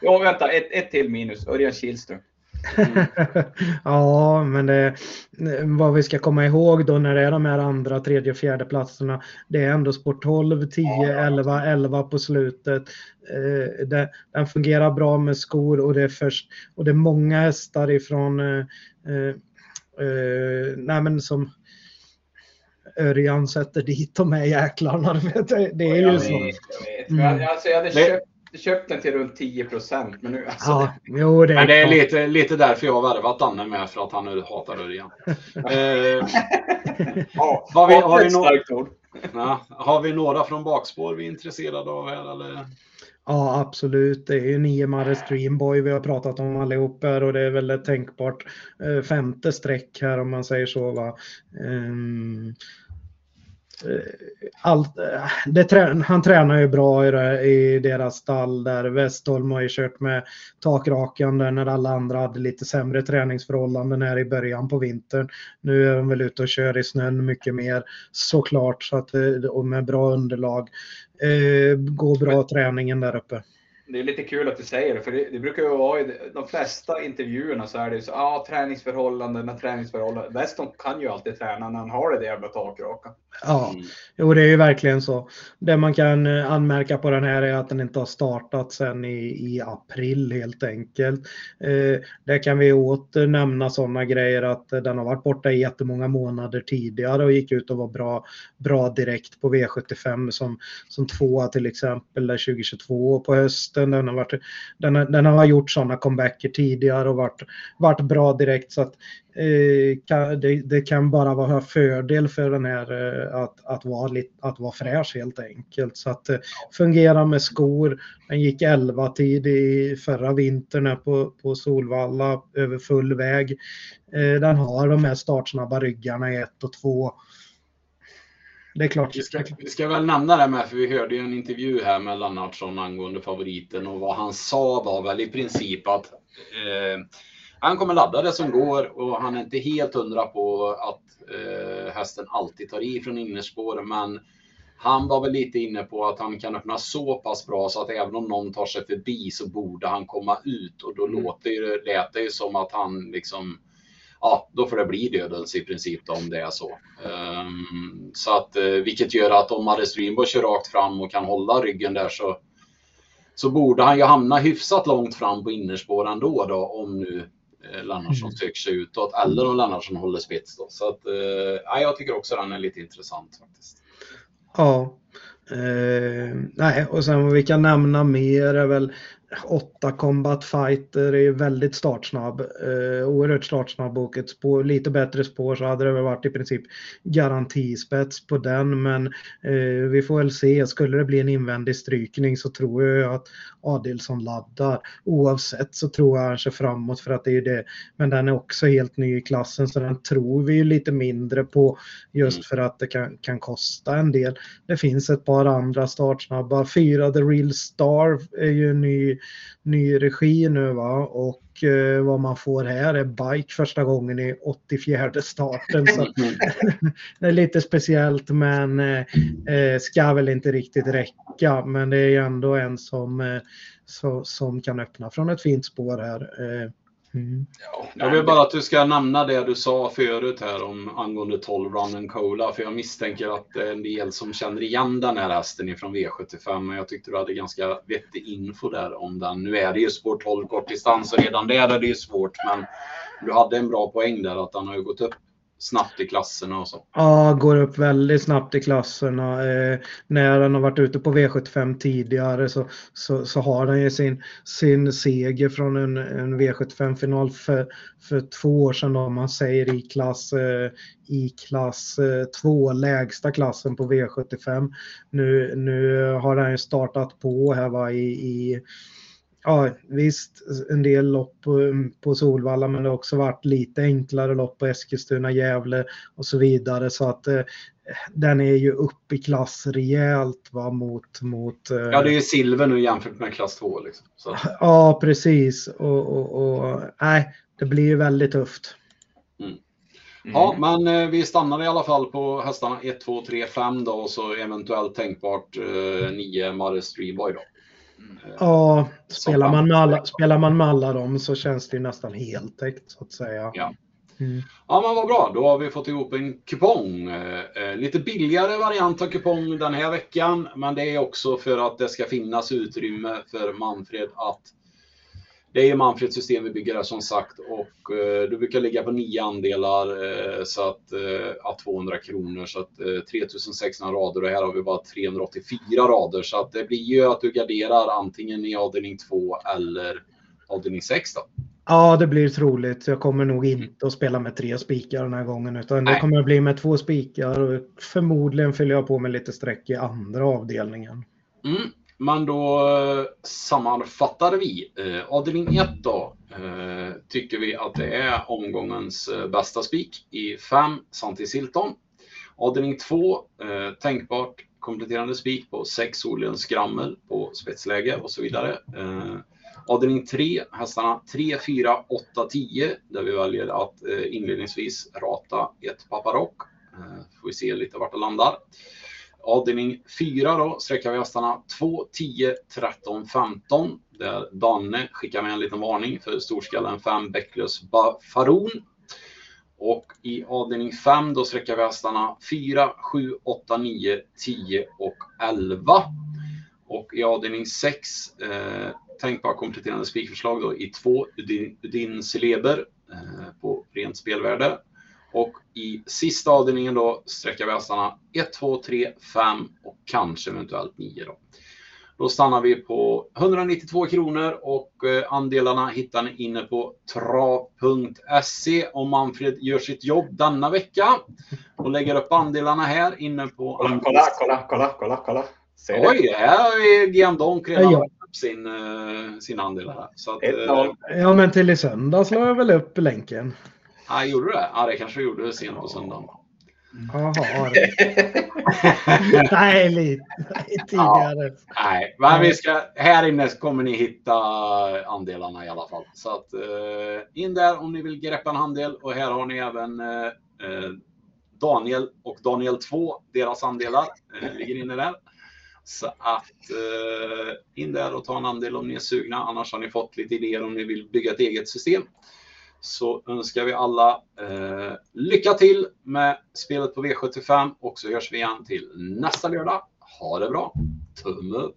Ja, vänta, ett, ett till minus. Örjan Kihlström. Mm. *laughs* ja, men det, vad vi ska komma ihåg då när det är de här andra, tredje, fjärde platserna. Det är ändå sport 12, 10, ja. 11, 11 på slutet. Eh, det, den fungerar bra med skor och det är, först, och det är många hästar ifrån eh, eh, eh nej men som Örjan sätter dit de här jäklarna. Det är ju så. Mm. Alltså, jag hade köpt köpt den till runt 10 procent. Men, nu, alltså, ja, det... Jo, det är, men det är lite, lite därför jag har värvat Danne med, för att han nu hatar Örjan. *laughs* eh, ja, har, vi, har, vi ja, har vi några från bakspår vi är intresserade av här? Eller? Ja, absolut. Det är ju nio Marre Streamboy vi har pratat om allihop här och det är väl ett tänkbart eh, femte streck här om man säger så. Va? Um, allt, eh, det, han tränar ju bra i, det, i deras stall där. Westholm har ju kört med takrakan där när alla andra hade lite sämre träningsförhållanden här i början på vintern. Nu är de väl ute och kör i snön mycket mer såklart så att, eh, och med bra underlag. Eh, går bra träningen där uppe det är lite kul att du säger det, för det, det brukar ju vara i de flesta intervjuerna så är det så, ja, ah, träningsförhållanden, träningsförhållanden. Weston kan ju alltid träna när han har det där jävla takraka. Ja, mm. jo det är ju verkligen så. Det man kan eh, anmärka på den här är att den inte har startat sedan i, i april helt enkelt. Eh, där kan vi åter nämna sådana grejer att den har varit borta i jättemånga månader tidigare och gick ut och var bra, bra direkt på V75 som, som tvåa till exempel där 2022 på hösten. Den har, varit, den, den har gjort sådana comebacker tidigare och varit, varit bra direkt så att Eh, det, det, kan bara vara en fördel för den här eh, att, att, vara, lite, att vara fräsch helt enkelt. Så att eh, fungera med skor. Den gick 11 tid i förra vintern på, på Solvalla över full väg. Eh, den har de här startsnabba ryggarna i 1 och 2. Det är klart. Vi ska, vi ska väl nämna det med, för vi hörde ju en intervju här med Lennartsson angående favoriten och vad han sa var väl i princip att eh, han kommer ladda det som går och han är inte helt hundra på att eh, hästen alltid tar i från innerspår. Men han var väl lite inne på att han kan öppna så pass bra så att även om någon tar sig förbi så borde han komma ut och då mm. låter det, lät det ju som att han liksom ja, då får det bli dödens i princip då, om det är så. Um, så att, uh, vilket gör att om Madde Streamboy kör rakt fram och kan hålla ryggen där så, så borde han ju hamna hyfsat långt fram på innerspår ändå då, om nu Eh, Lennartsson söker sig utåt eller om Lennartsson håller spets. Då. Så att, eh, jag tycker också den är lite intressant faktiskt. Ja. Eh, nej, och sen vad vi kan nämna mer är väl 8 Combat Fighter är väldigt startsnabb. Eh, oerhört startsnabb och ett spår, lite bättre spår så hade det väl varit i princip garantispets på den. Men eh, vi får väl se. Skulle det bli en invändig strykning så tror jag att Adilsson laddar. Oavsett så tror jag han kör framåt för att det är det. Men den är också helt ny i klassen så den tror vi lite mindre på just mm. för att det kan, kan kosta en del. Det finns ett par andra startsnabba. Fyra The Real Star är ju en ny ny, regi nu va och eh, vad man får här är bike första gången i 84 starten. Så *laughs* det är lite speciellt men eh, eh, ska väl inte riktigt räcka. Men det är ändå en som, som kan öppna från ett fint spår här. Mm. Jag vill bara att du ska nämna det du sa förut här om angående 12 Run and Cola. För jag misstänker att det är en del som känner igen den här hästen ifrån V75. Men jag tyckte du hade ganska vettig info där om den. Nu är det ju spår 12 kortdistans och redan där är det ju svårt. Men du hade en bra poäng där att den har ju gått upp snabbt i klasserna och så. Ja, går upp väldigt snabbt i klasserna. Eh, när den har varit ute på V75 tidigare så, så, så har den ju sin, sin seger från en, en V75-final för, för två år sedan om man säger i klass, eh, i klass 2, eh, lägsta klassen på V75. Nu, nu har den ju startat på här va, i, i Ja, visst, en del lopp på, på Solvalla, men det har också varit lite enklare lopp på Eskilstuna, Gävle och så vidare. Så att eh, den är ju upp i klass rejält va, mot... mot eh... Ja, det är ju silver nu jämfört med klass 2. Liksom, så. *laughs* Ja, precis. Och, och, och, nej, det blir ju väldigt tufft. Mm. Mm. Ja, men eh, vi stannar i alla fall på hästarna 1, 2, 3, 5 då och så eventuellt tänkbart eh, 9 Mare Streetboy då. Ja, spelar man, med alla, spelar man med alla dem så känns det ju nästan heltäckt så att säga. Ja. Mm. Ja men vad bra, då har vi fått ihop en kupong. Eh, lite billigare variant av kupong den här veckan. Men det är också för att det ska finnas utrymme för Manfred att det är ju Manfreds system vi bygger här som sagt och eh, du brukar ligga på nio andelar eh, så att, eh, 200 kronor så att eh, 3600 rader och här har vi bara 384 rader så att det blir ju att du garderar antingen i avdelning 2 eller avdelning 6 då. Ja, det blir troligt. Jag kommer nog inte att spela med tre spikar den här gången utan det kommer att bli med två spikar och förmodligen fyller jag på med lite streck i andra avdelningen. Mm. Men då eh, sammanfattar vi. Eh, avdelning 1 då eh, tycker vi att det är omgångens eh, bästa spik i 5 Santi Silton. Avdelning 2 eh, tänkbart kompletterande spik på 6 Solens Skrammel på spetsläge och så vidare. Eh, avdelning 3 hästarna 3, 4, 8, 10 där vi väljer att eh, inledningsvis rata ett Paparock. Eh, får vi se lite vart det landar. Avdelning 4 då sträckar vi hästarna 2, 10, 13, 15. Där Danne skickar med en liten varning för storskallen 5 Bäcklös Faron. Och i avdelning 5 då sträckar vi hästarna 4, 7, 8, 9, 10 och 11. Och i avdelning 6 eh, tänkbara kompletterande spikförslag då i 2 Udin, Udin Celeber eh, på rent spelvärde. Och i sista avdelningen då sträcker vi hästarna 1, 2, 3, 5 och kanske eventuellt 9 då. Då stannar vi på 192 kronor och eh, andelarna hittar ni inne på trav.se om Manfred gör sitt jobb denna vecka och lägger upp andelarna här inne på... Kolla, kolla, kolla, kolla, kolla, kolla. Ser Oj, här har vi GM Donk redan ja. upp sin, uh, sin andel här. Så att, uh, ja, men till i söndags la jag väl upp länken. Ja, gjorde du det? Ja, det kanske du gjorde sent på söndagen. Jaha. *laughs* nej, lite tidigare. Ja, nej, men vi ska, här inne kommer ni hitta andelarna i alla fall. Så att uh, in där om ni vill greppa en handel och här har ni även uh, Daniel och Daniel 2, deras andelar ligger inne där. Så att in där och ta en andel om ni är sugna. Annars har ni fått lite idéer om ni vill bygga ett eget system så önskar vi alla eh, lycka till med spelet på V75 och så hörs vi igen till nästa lördag. Ha det bra! Tumme upp!